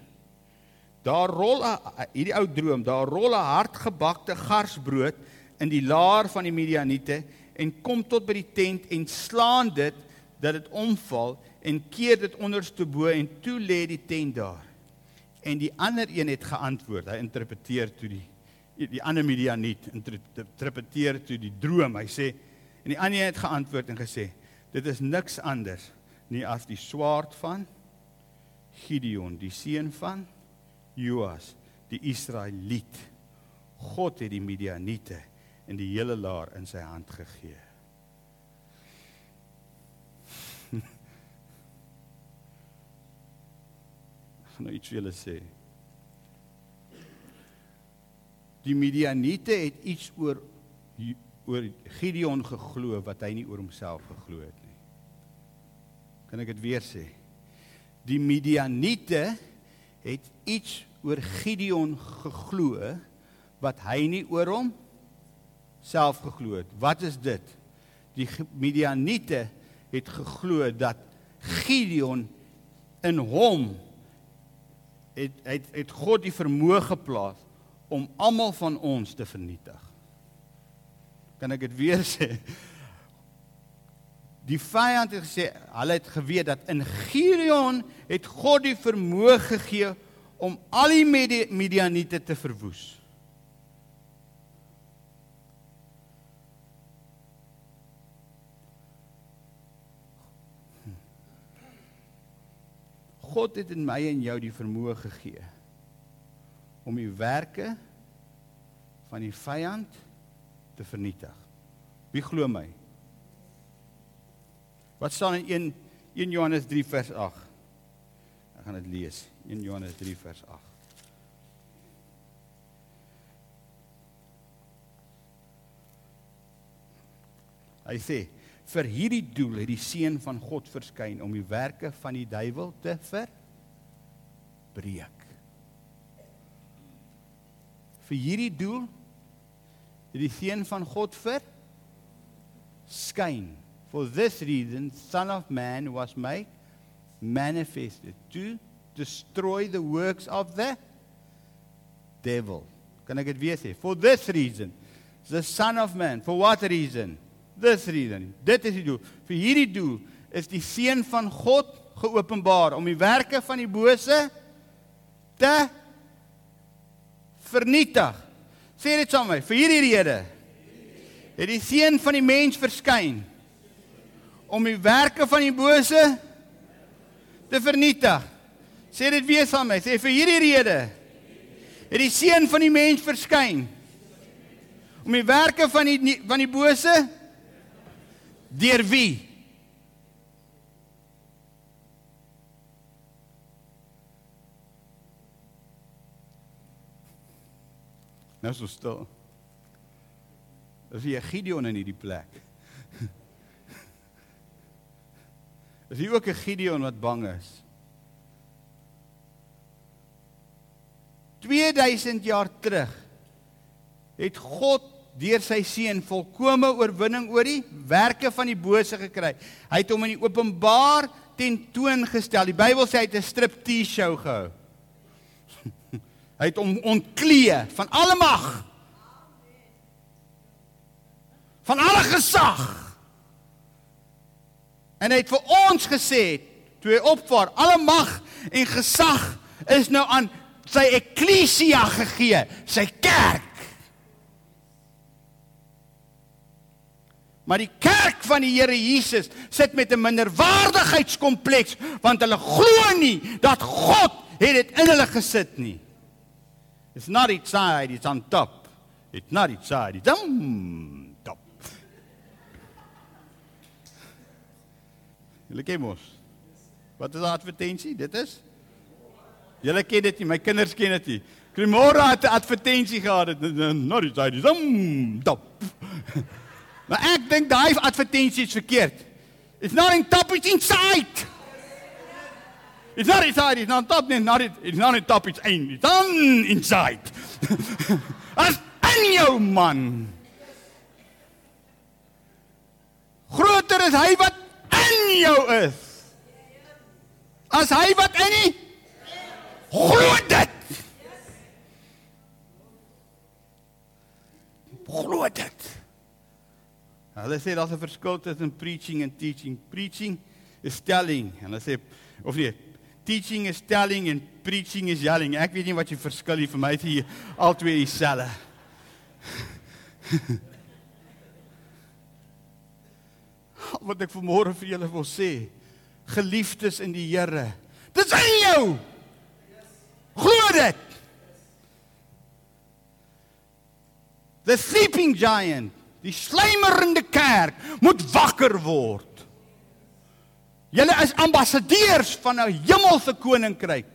Speaker 2: Daar rol 'n hierdie ou droom, daar rol 'n hardgebakte garsbrood in die laar van die Midianiete en kom tot by die tent en slaan dit dat dit omval en keer dit onderste bo en toe lê die tent daar. En die ander een het geantwoord. Hy interpreteer toe die die ander Midianiet interpreteer toe die droom. Hy sê en die ander het geantwoord en gesê dit is niks anders nie as die swaard van Gideon, die seun van Joas, die Israeliet. God het die Midianiete en die hele laar in sy hand gegee. Ek gaan nou iets vir julle sê. Die Midianiete het iets oor oor Gideon geglo wat hy nie oor homself geglo het nie. Kan ek dit weer sê? Die Midianiete het iets oor Gideon geglo wat hy nie oor hom self geglo het. Wat is dit? Die Midianiete het geglo dat Gideon in hom het het het God die vermoë geplaas om almal van ons te vernietig. Kan ek dit weer sê? Die vyand het gesê, hulle het geweet dat in Gideon het God die vermoë gegee om al die Midianiete te verwoes. God het in my en jou die vermoë gegee om die werke van die vyand te vernietig. Wie glo my? Wat staan in 1 1 Johannes 3 vers 8? Ek gaan dit lees. 1 Johannes 3 vers 8. Hy sê vir hierdie doel het die seun van God verskyn om die werke van die duiwel te verbreek. Vir hierdie doel die seun van God verskyn. For this reason son of man was made manifested to destroy the works of the devil. Kan ek dit weer sê? For this reason the son of man for what reason? This reason. Dit is die doel. Vir hierdie doel is die seun van God geopenbaar om die werke van die bose te vernietig. Sê dit saam met my. Vir hierdie rede het die seun van die mens verskyn om die werke van die bose te vernietig. Sê dit weer saam met my. Sê vir hierdie rede het die seun van die mens verskyn om die werke van die van die bose Deur wie? Nou so stil. Is jy Gideon in hierdie plek? Is jy ook 'n Gideon wat bang is? 2000 jaar terug het God deur sy seun volkomme oorwinning oor die werke van die bose gekry. Hy het hom in die openbaar tentoongestel. Die Bybel sê hy het 'n striptease show gehou. hy het hom ontklee van alle mag. Van alle gesag. En hy het vir ons gesê toe hy opvaar, alle mag en gesag is nou aan sy eklesia gegee, sy kerk. Maar die kerk van die Here Jesus sit met 'n minderwaardigheidskompleks want hulle glo nie dat God het dit in hulle gesit nie. It's not inside, it's on top. It's not inside, it's on top. Julle ken mos. Wat is die advertensie? Dit is Julle ken dit nie, my kinders ken dit nie. Krimora het 'n advertensie gehad, not inside, it's on top. Maar ek dink daai advertensie is verkeerd. It's not in top, it's inside. It's not inside, it's not top, not it, it's not in top, it's in. It's on inside. As in jou man. Groter is hy wat in jou is. As hy wat in nie glo dit. Glo dit. Hulle sê daar's 'n verskil tussen preaching en teaching. Preaching is telling en hulle sê of nee, teaching is telling en preaching is yelling. Ek weet nie wat die verskil is vir my hier albei dieselfde. wat ek vanmôre vir julle wil sê, geliefdes in die Here, dis in jou. Glo dit. The sleeping giant Die slymerende kerk moet wakker word. Julle is ambassadeurs van 'n hemelse koninkryk.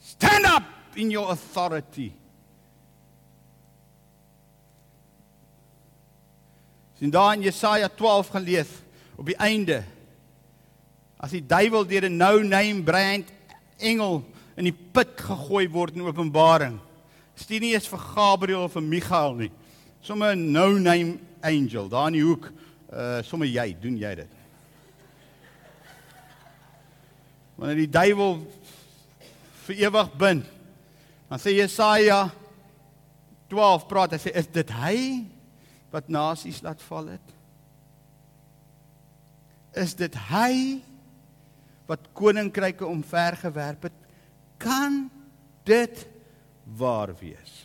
Speaker 2: Stand up in your authority. Sien daar in Jesaja 12 gelees op die einde. As die duiwel deur 'n no-name brand engel in die put gegooi word in Openbaring stuur nie eens vir Gabriël of vir Michael nie. Sommige no name angel daar in die hoek. Uh sommer jy, doen jy dit? Wanneer die duiwel vir ewig bind. Dan sê Jesaja 12 praat hy sê is dit hy? wat nasies laat val het? Is dit hy wat koninkryke omvergewerp het? Kan dit waar wees?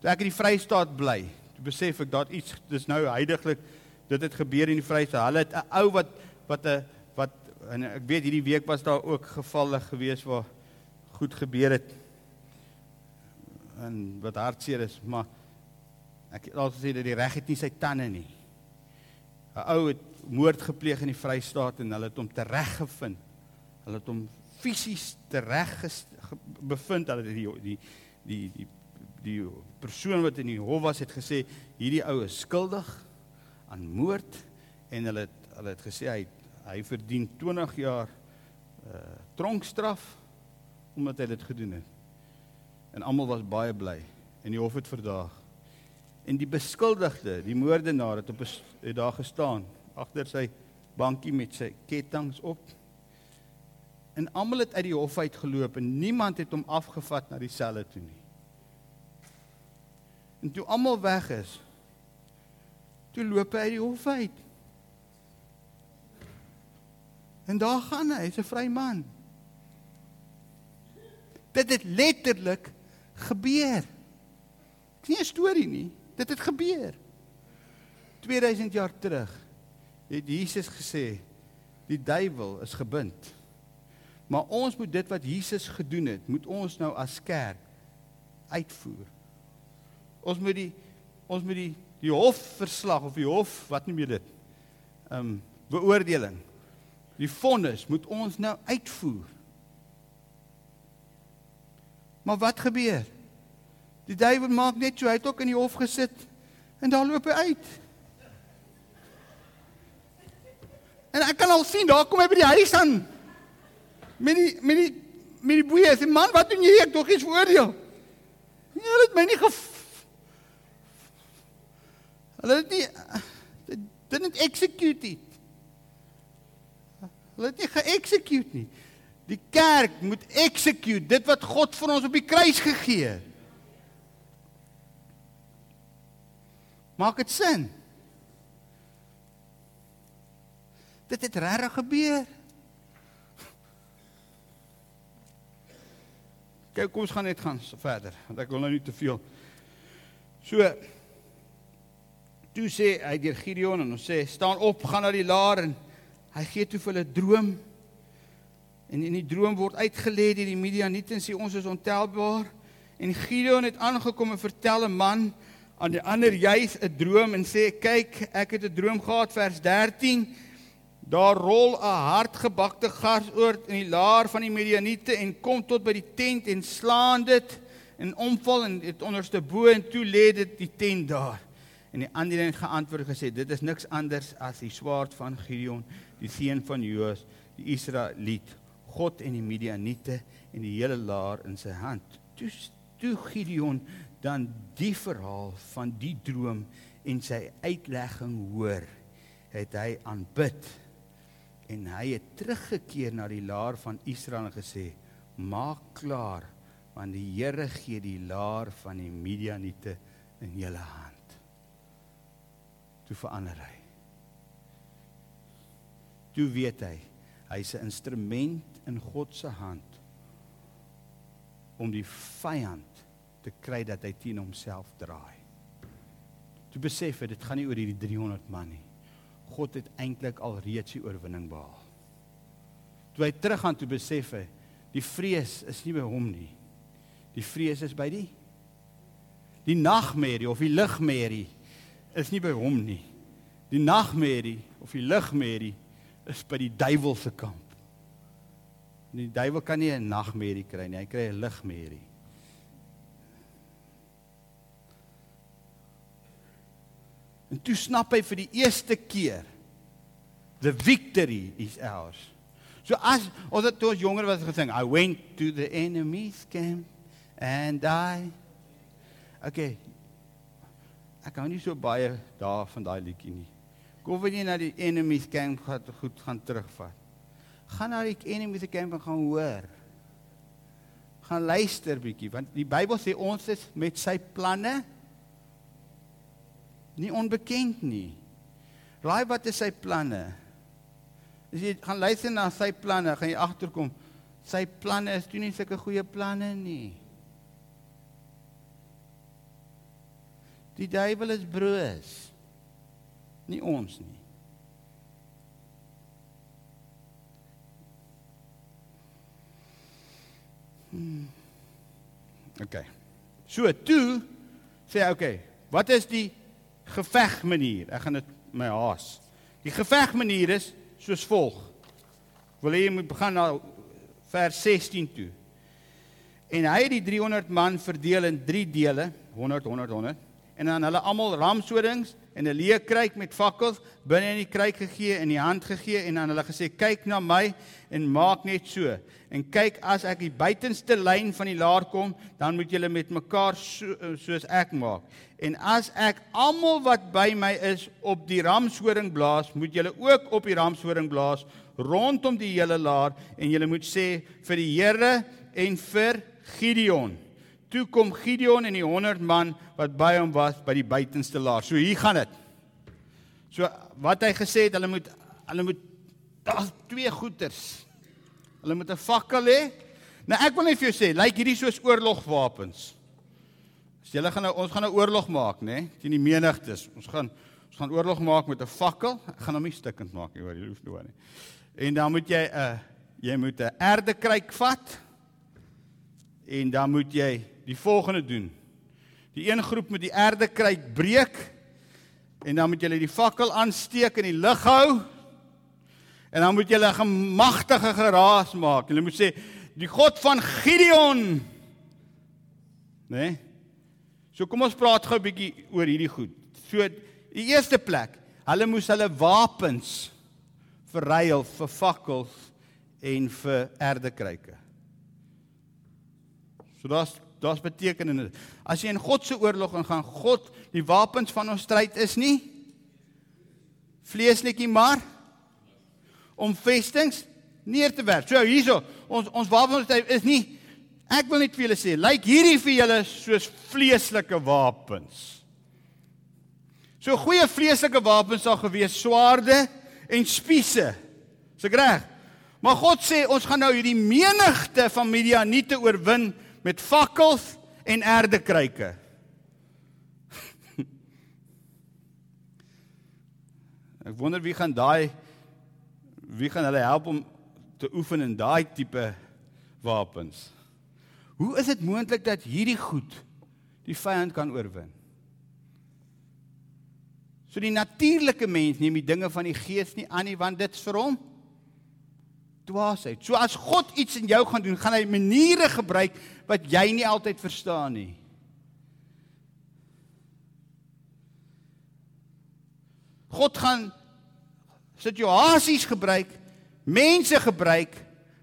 Speaker 2: Toe ek in die Vrystaat bly, toe besef ek dat iets dis nou heidaglik dit het gebeur in die Vrystaat. Hulle het 'n ou wat wat 'n wat en ek weet hierdie week was daar ook gevalle gewees waar goed gebeur het en wat hartseer is, maar ek het al gesê dat die reg het nie sy tande nie. 'n Ou het moord gepleeg in die Vrystaat en hulle het hom tereggevind. Hulle het hom fisies tereg bevind. Hulle die die die die die persoon wat in die hof was het gesê hierdie ou is skuldig aan moord en hulle het hulle het gesê hy hy verdien 20 jaar uh tronkstraf omdat hy dit gedoen het. En almal was baie bly en die hof het verdaag. En die beskuldigde, die moordenaar het op het daar gestaan agter sy bankie met sy kettinge op. En almal het uit die hof uit geloop en niemand het hom afgevat na die selle toe nie. En toe almal weg is, toe loop hy uit die hof uit. En daar gaan hy, hy's 'n vry man. Dit het letterlik gebeur. Dit is nie 'n storie nie. Dit het gebeur. 2000 jaar terug het Jesus gesê die duiwel is gebind. Maar ons moet dit wat Jesus gedoen het, moet ons nou as kerk uitvoer. Ons moet die ons moet die die hofverslag of die hof wat noem jy dit? Ehm um, beoordeling. Die vonnis moet ons nou uitvoer. Maar wat gebeur? Die duiwel maak net so, hy het ook in die hof gesit en daar loop hy uit. En ek kan al sien, daar kom hy by die huis aan. Met die met die met die boeie, sê man, wat doen jy? Ek tog iets veroordeel. Nee, hulle het my nie gef Hulle het nie dit het execute it. Hulle het nie ge-execute nie. Die kerk moet execute dit wat God vir ons op die kruis gegee het. Maak dit sin? Dit het regtig gebeur. Kyk, kom ons gaan net gaan verder want ek wil nou nie te veel. So toe sê hy deur Gideon en ons sê staan op, gaan na die laar en hy gee toe vir hulle droom En in die droom word uitgelê deur die Midianiete en sê ons is ontelbaar. En Gideon het aangekom en vertel 'n man aan die ander juis 'n droom en sê kyk, ek het 'n droom gehad vers 13. Daar rol 'n hardgebakte garsoort in die laar van die Midianiete en kom tot by die tent en slaan dit en omval en dit onderste bo en toe lê dit die tent daar. En die ander het geantwoord gesê dit is niks anders as die swaard van Gideon, die seun van Joas, die Israeliet. God en die Midianiete en die hele laar in sy hand. Toe toe Gideon dan die verhaal van die droom en sy uitlegging hoor, het hy aanbid en hy het teruggekeer na die laar van Israel en gesê: "Maak klaar, want die Here gee die laar van die Midianiete in julle hand." Toe verander hy. Toe weet hy, hy's 'n instrument in God se hand om die vyand te kry dat hy teen homself draai. Toe besef hy dit gaan nie oor hierdie 300 man nie. God het eintlik al reeds die oorwinning behaal. Toe hy teruggaan toe besef hy die vrees is nie by hom nie. Die vrees is by die die nagmerrie of die ligmerrie is nie by hom nie. Die nagmerrie of die ligmerrie is by die duiwel se kamp. Die duiwel kan nie 'n nagmerrie kry nie, hy kry 'n ligmerrie. En toe snap hy vir die eerste keer the victory is ours. So as ons het toe jonger was gesing, I went to the enemy's camp and I Okay. Ek kan nie so baie daar van daai liedjie nie. Kom wanneer jy na die enemy's camp gaan goed gaan terugvat gaan na die enemy se kamp en gaan hoor. Gaan luister bietjie want die Bybel sê ons is met sy planne nie onbekend nie. Raai wat is sy planne? As jy gaan luister na sy planne, gaan jy agterkom sy planne is toe nie sulke goeie planne nie. Die duiwel is broos. Nie ons nie. Hmm. OK. So toe sê hy OK, wat is die gevegmanier? Ek gaan dit my haas. Die gevegmanier is soos volg. Wil jy moet begin na vers 16 toe. En hy het die 300 man verdeel in 3 dele, 100 100 100 en dan hulle almal ramsodings en 'n leë kruik met fakkels binne in die kruik gegee in die hand gegee en aan hulle gesê kyk na my en maak net so. En kyk as ek die buitenste lyn van die laar kom dan moet julle met mekaar so, soos ek maak. En as ek almal wat by my is op die ramshoring blaas moet julle ook op die ramshoring blaas rondom die hele laar en julle moet sê vir die Here en vir Gideon Toe kom Gideon en die 100 man wat by hom was by die buitenste laar. So hier gaan dit. So wat hy gesê het, hulle moet hulle moet daar's twee goeters. Hulle moet 'n fakkel hê. Nou ek wil net vir jou sê, lyk hierdie soos oorlogwapens. As julle gaan nou ons gaan nou oorlog maak, né? Teen die menigtes. Ons gaan ons gaan oorlog maak met 'n fakkel. Ek gaan hom nie stikkend maak nie, hoor, jy hoef nie hoor nie. En dan moet jy 'n uh, jy moet 'n erdekruik vat. En dan moet jy die volgende doen. Die een groep moet die erdekruik breek en dan moet julle die fakkel aansteek in die lug hou. En dan moet julle 'n gemagtige geraas maak. Julle moet sê die God van Gideon. Né? Nee? So kom ons praat gou 'n bietjie oor hierdie goed. So die eerste plek, hulle moes hulle wapens verruil vir fakkels en vir erdekruike. So daar's daar's betekenis. As jy in God se oorlog ingaan, God, die wapens van ons stryd is nie vleesnetjie maar om vestings neer te werp. So hierso, ons ons wapens is nie ek wil net vir julle sê, lyk hierdie vir julle soos vleeslike wapens. So goeie vleeslike wapens sal gewees swaarde en spiese. Is ek reg? Maar God sê ons gaan nou hierdie menigte van Midianiete oorwin met fakkels en erdekruike. Ek wonder wie gaan daai wie gaan hulle help om te oefen in daai tipe wapens. Hoe is dit moontlik dat hierdie goed die vyand kan oorwin? So die natuurlike mens neem die dinge van die gees nie aan nie want dit's vir hom dwaasheid. So as God iets in jou gaan doen, gaan hy maniere gebruik wat jy nie altyd verstaan nie. God gaan situasies gebruik, mense gebruik,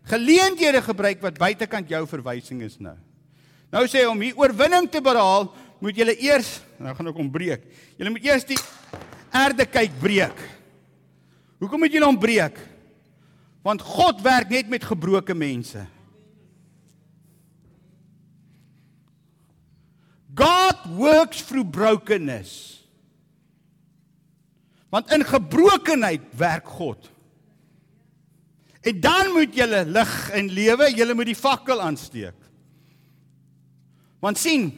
Speaker 2: geleenthede gebruik wat buitekant jou verwysing is nou. Nou sê hy om hier oorwinning te behaal, moet jy eers, nou gaan ek hom breek. Jy moet eers die aarde kyk breek. Hoekom moet jy hom breek? Want God werk net met gebroke mense. God works through brokenness. Want in gebrokenheid werk God. En dan moet jy lig en lewe, jy moet die fakkel aansteek. Want sien,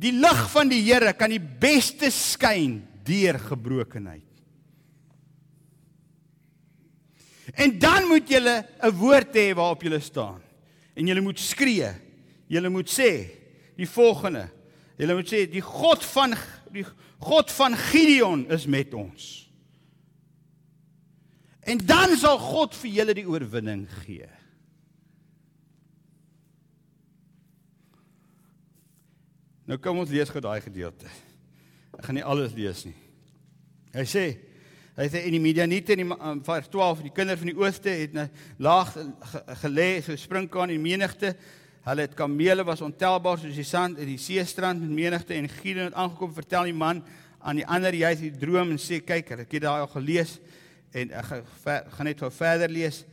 Speaker 2: die lig van die Here kan die beste skyn deur gebrokenheid. En dan moet jy 'n woord hê waarop jy staan. En jy moet skree. Jy moet sê die volgende. Jy moet sê die God van die God van Gideon is met ons. En dan sal God vir julle die oorwinning gee. Nou kom ons lees gou daai gedeelte. Ek gaan nie alles lees nie. Hy sê Hy sê in die Midianiete in die um, vers 12 die kinders van die ooste het 'n laag gelê so springkaan in menigte. Hulle het kamele was ontelbaar soos die sand in die seestrand met menigte en Gideon het aangekom vertel die man aan die ander jy het die droom en sê kyk ek het daai al gelees en ek gaan net gou verder lees.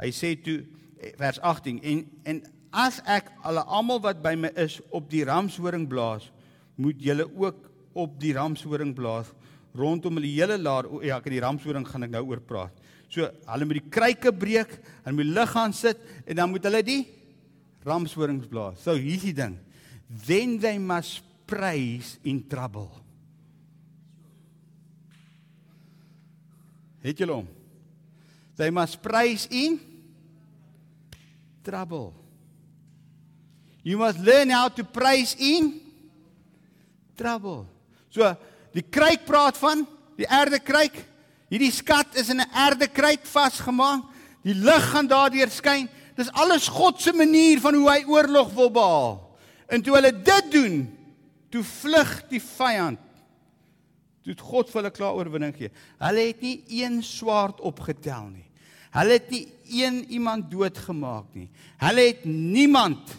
Speaker 2: Hy sê toe eh, vers 18 en en as ek alle almal wat by my is op die ramshoring blaas moet julle ook op die ramshoring blaas rondom hulle hele laar. O, ja, ek die ramshoring gaan ek nou oor praat. So hulle moet die kruike breek en moet lig gaan sit en dan moet hulle die ramshorings blaas. So hier's die ding. Then they must praise in trouble. Het julle hom? They must praise in trouble. You must learn how to praise in trouble. So die kruik praat van die aarde kruik. Hierdie skat is in 'n aarde kruik vasgemaak. Die lig gaan daardeur skyn. Dis alles God se manier van hoe hy oorlog wil behaal. En toe hulle dit doen, toe vlug die vyand. Toe het God vir hulle klaar oorwinning gee. Hulle het nie een swaard opgetel nie. Hulle het nie een iemand doodgemaak nie. Hulle het niemand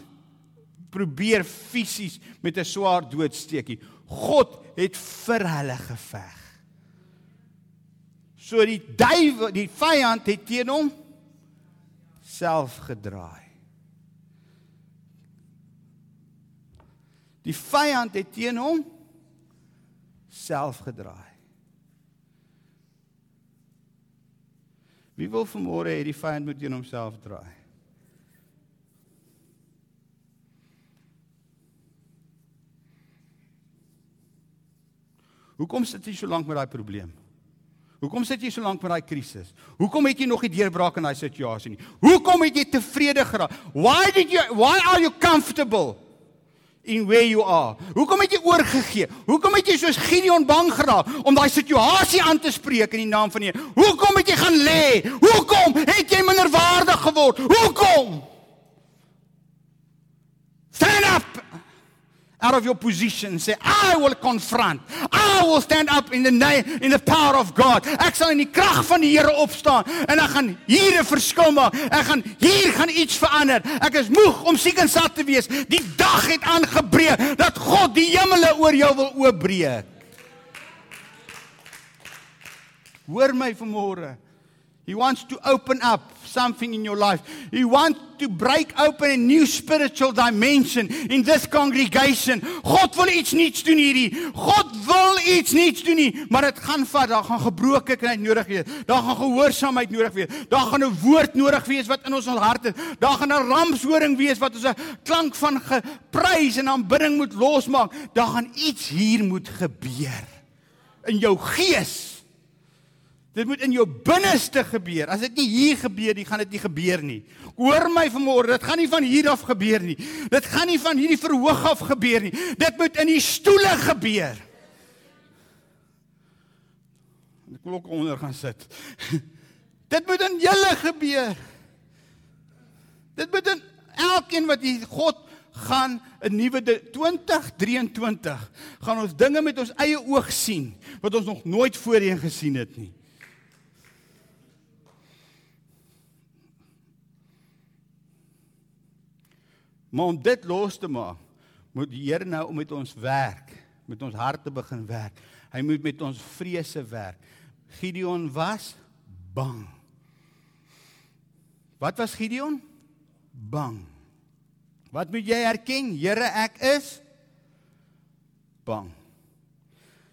Speaker 2: probeer fisies met 'n swaard doodsteek nie. God het vir hulle geveg. So die duiwel, die vyand het teen hom self gedraai. Die vyand het teen hom self gedraai. Wie wil vanmôre hê die vyand moet teen homself draai? Hoekom sit jy so lank met daai probleem? Hoekom sit jy so lank met daai krisis? Hoekom het jy nog nie deurbraak in daai situasie nie? Hoekom het jy tevrede geraak? Why did you why are you comfortable in where you are? Hoekom het jy oorgegee? Hoekom het jy soos Gideon bang geraak om daai situasie aan te spreek in die naam van die Here? Hoekom het jy gaan lê? Hoekom het jy minderwaardig geword? Hoekom? Stand up out of your position and say I will confront. I will stand up in the name in the power of God. Ek sal in die krag van die Here opstaan en ek gaan hier 'n verskil maak. Ek gaan hier gaan iets verander. Ek is moeg om siek en sat te wees. Die dag het aangebreek dat God die hemele oor jou wil oopbreek. Hoor my vanmôre. He wants to open up something in your life. He wants to break open a new spiritual dimension in this congregation. God wil iets nuuts doen hierdie. God wil iets nuuts doen nie, maar dit gaan vat. Daar gaan gebrokenheid nodig wees. Daar gaan gehoorsaamheid nodig wees. Daar gaan 'n woord nodig wees wat in ons harte. Daar gaan 'n ramshoring wees wat ons 'n klank van geprys en aanbidding moet losmaak. Daar gaan iets hier moet gebeur in jou gees. Dit moet in jou binneste gebeur. As dit nie hier gebeur nie, gaan dit nie gebeur nie. Hoor my vanmôre, dit gaan nie van hier af gebeur nie. Dit gaan nie van hierdie verhoog af gebeur nie. Dit moet in die stoele gebeur. Die klok onder gaan sit. Dit moet in julle gebeur. Dit moet in elkeen wat hier God gaan 'n nuwe 2023 gaan ons dinge met ons eie oog sien wat ons nog nooit voorheen gesien het nie. Maar om dit los te maak, moet die Here nou met ons werk, met ons harte begin werk. Hy moet met ons vrese werk. Gideon was bang. Wat was Gideon? Bang. Wat moet jy erken? Here, ek is bang.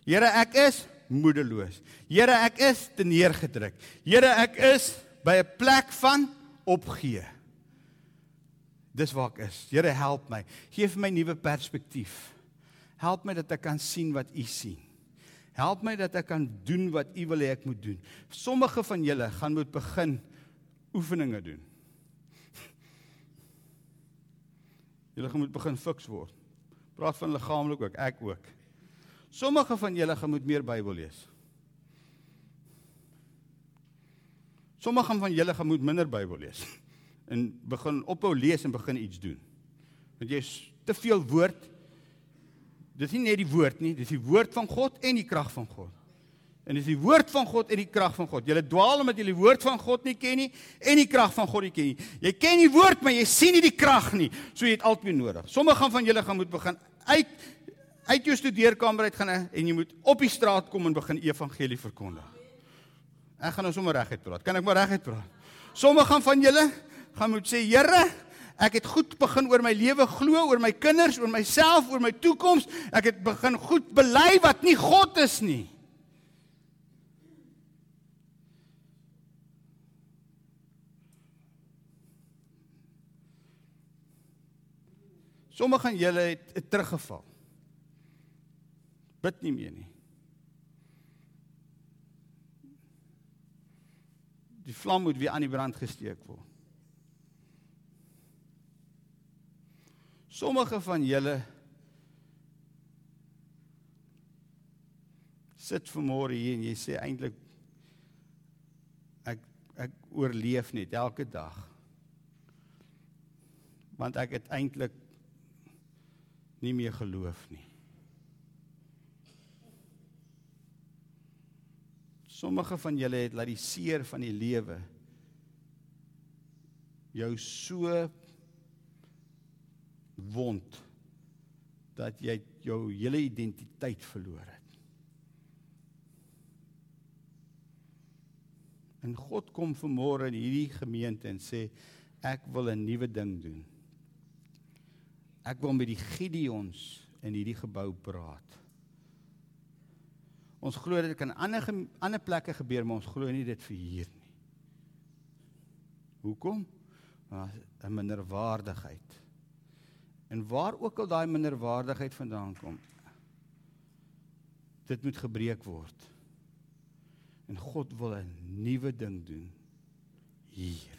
Speaker 2: Here, ek is moedeloos. Here, ek is teneergedruk. Here, ek is by 'n plek van opgee. Dis waar ek is. Here help my. Geef my nuwe perspektief. Help my dat ek kan sien wat U sien. Help my dat ek kan doen wat U wil hê ek moet doen. Sommige van julle gaan moet begin oefeninge doen. Julle gaan moet begin fiks word. Praat van liggaamlik ook, ek ook. Sommige van julle gaan moet meer Bybel lees. Sommige van julle gaan moet minder Bybel lees en begin ophou lees en begin iets doen. Want jy's te veel woord. Dis nie net die woord nie, dis die woord van God en die krag van God. En dis die woord van God en die krag van God. Jy lê dwaal omdat jy die woord van God nie ken nie en die krag van God nie ken nie. Jy ken die woord, maar jy sien nie die krag nie. So jy het albei nodig. Sommige van julle gaan moet begin uit uit jou studeerkamer uit gaan en jy moet op die straat kom en begin evangelie verkondig. Ek gaan nou sommer reguit praat. Kan ek maar reguit praat? Sommige van julle gaan moet sê Here, Ek het goed begin oor my lewe glo, oor my kinders, oor myself, oor my toekoms. Ek het begin goed bely wat nie God is nie. Sommige van julle het, het teruggeval. Bid nie meer nie. Die vlam moet weer aan die brand gesteek word. Sommige van julle sit vanmôre hier en jy sê eintlik ek ek oorleef net elke dag. Want ek het eintlik nie meer geloof nie. Sommige van julle het laat die seer van die lewe jou so wond dat jy jou hele identiteit verloor het. En God kom vanmôre in hierdie gemeente en sê ek wil 'n nuwe ding doen. Ek wil met die Gideons in hierdie gebou praat. Ons glo dit kan ander ander plekke gebeur, maar ons glo nie dit vir hier nie. Hoekom? Want 'n minderwaardigheid. En waar ook al daai minderwaardigheid vandaan kom, dit moet gebreek word. En God wil 'n nuwe ding doen hier.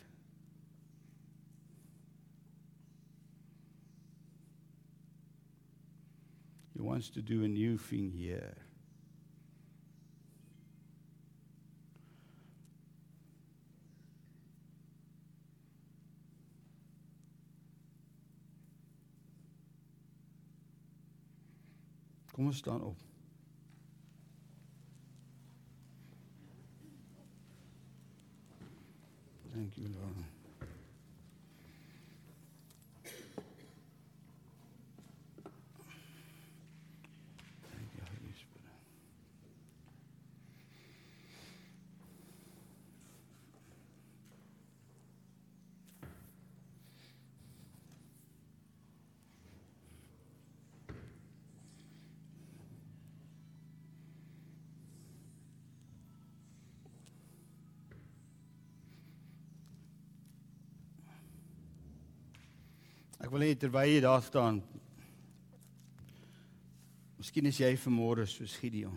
Speaker 2: He wants to do a new thing here. Kom ons staan op. Thank you Lord. Wil net terwyl jy daar staan. Miskien is jy vanmôre soos Gideon.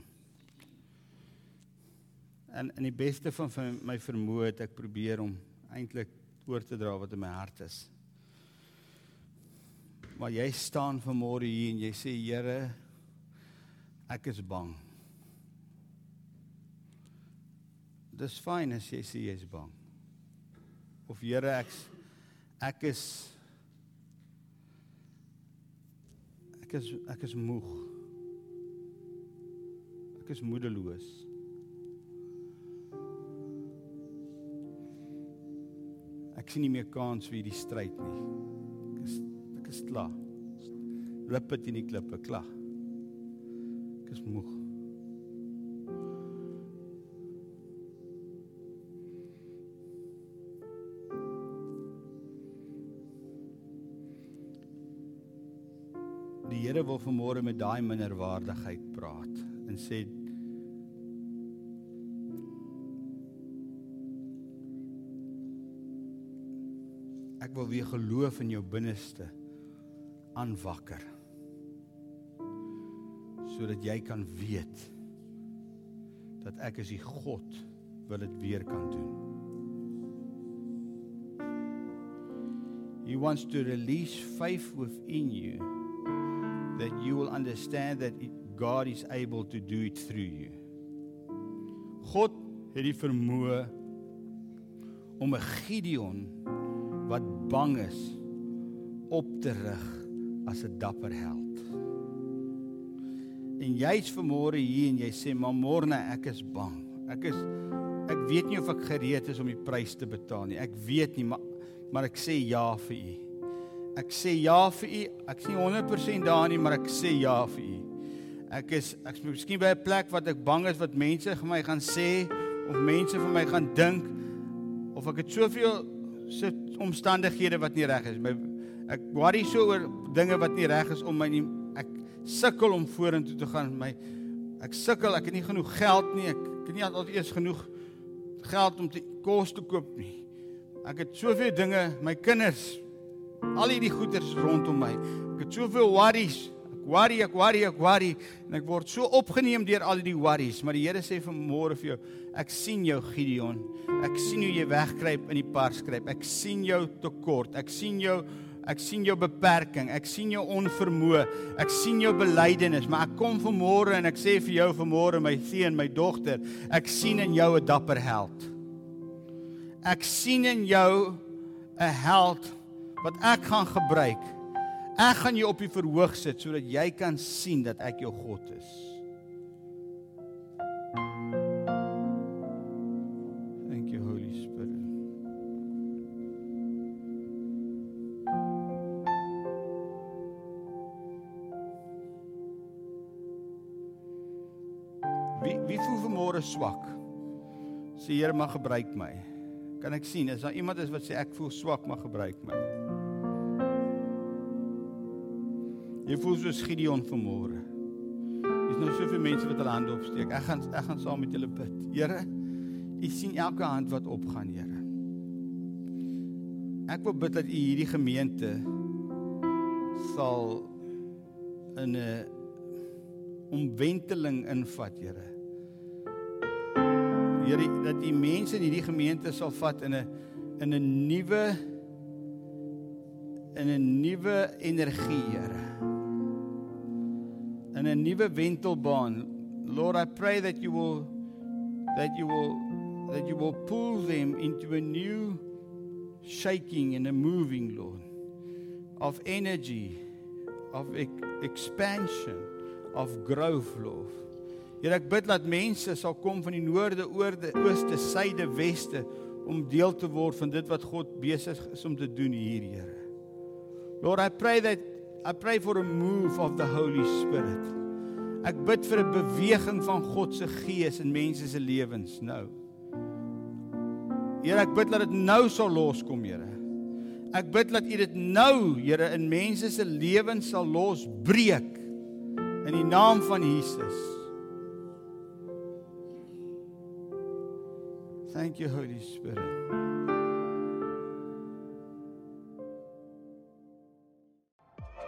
Speaker 2: En in die beste van my vermoë het ek probeer om eintlik oor te dra wat in my hart is. Maar jy staan vanmôre hier en jy sê Here, ek is bang. Dis fyn as jy sê jy's bang. Of Here, ek ek is Ek is ek is moeg. Ek is moedeloos. Ek sien nie meer kans vir hierdie stryd nie. Ek is ek is klaar. Lippe teen die klippe, klaar. Ek is moeg. Die Here wil vanmôre met daai minderwaardigheid praat en sê Ek wil weer geloof in jou binneste aanwakker sodat jy kan weet dat ek is die God wat dit weer kan doen. He wants to release faith within you that you will understand that God is able to do it through you. God het die vermoë om 'n Gideon wat bang is op te rig as 'n dapper held. En jy's vanmôre hier en jy sê maar môre ek is bang. Ek is ek weet nie of ek gereed is om die prys te betaal nie. Ek weet nie maar maar ek sê ja vir u. Ek sê ja vir u. Ek sien 100% daar nie, maar ek sê ja vir u. Ek is ek is miskien by 'n plek wat ek bang is wat mense vir my gaan sê of mense vir my gaan dink of ek het soveel sit omstandighede wat nie reg is. My Ek worry so oor dinge wat nie reg is om my nie. Ek sukkel om vorentoe te gaan. My ek sukkel, ek het nie genoeg geld nie. Ek het nie altyd eers genoeg geld om te kos te koop nie. Ek het soveel dinge, my kinders, al hierdie goeders rondom my. Ek het soveel worries. Ek worry, ek worry, ek worry en ek word so opgeneem deur al die worries, maar die Here sê vanmôre vir jou, ek sien jou Gideon. Ek sien hoe jy wegkruip in die parskruip. Ek sien jou tekort. Ek sien jou Ek sien jou beperking, ek sien jou onvermoë, ek sien jou belydenis, maar ek kom vanmôre en ek sê vir jou vanmôre my seun, my dogter, ek sien in jou 'n dapper held. Ek sien in jou 'n held wat ek gaan gebruik. Ek gaan jou op die verhoog sit sodat jy kan sien dat ek jou God is. Thank you Holy Spirit. Wie wie voel vanmôre swak? Sê Here mag gebruik my. Kan ek sien is daar iemand is wat sê ek voel swak mag gebruik my. Jy voel soos Gideon vanmôre. Dis nou soveel mense wat hulle hande opsteek. Ek gaan ek gaan saam met julle bid. Here, U sien elke hand wat opgaan, Here. Ek wil bid dat U hierdie gemeente sal in 'n omwenteling invat, Here. Here, dat die mense in hierdie gemeente sal vat in 'n in 'n nuwe in 'n nuwe energie, Here. In 'n nuwe wentelbaan. Lord, I pray that you will that you will that you will pull them into a new shaking and a moving, Lord, of energy, of e expansion, of growth, Lord. Here ek bid dat mense sal kom van die noorde, oorde, ooste, suide, weste om deel te word van dit wat God besig is om te doen hier, Here. Lord, I pray that I pray for a move of the Holy Spirit. Ek bid vir 'n beweging van God se gees in mense se lewens nou. Here, ek bid dat dit nou sal loskom, Here. Ek bid dat U dit nou, Here, in mense se lewens sal losbreek in die naam van Jesus. Thank you Holy Spirit.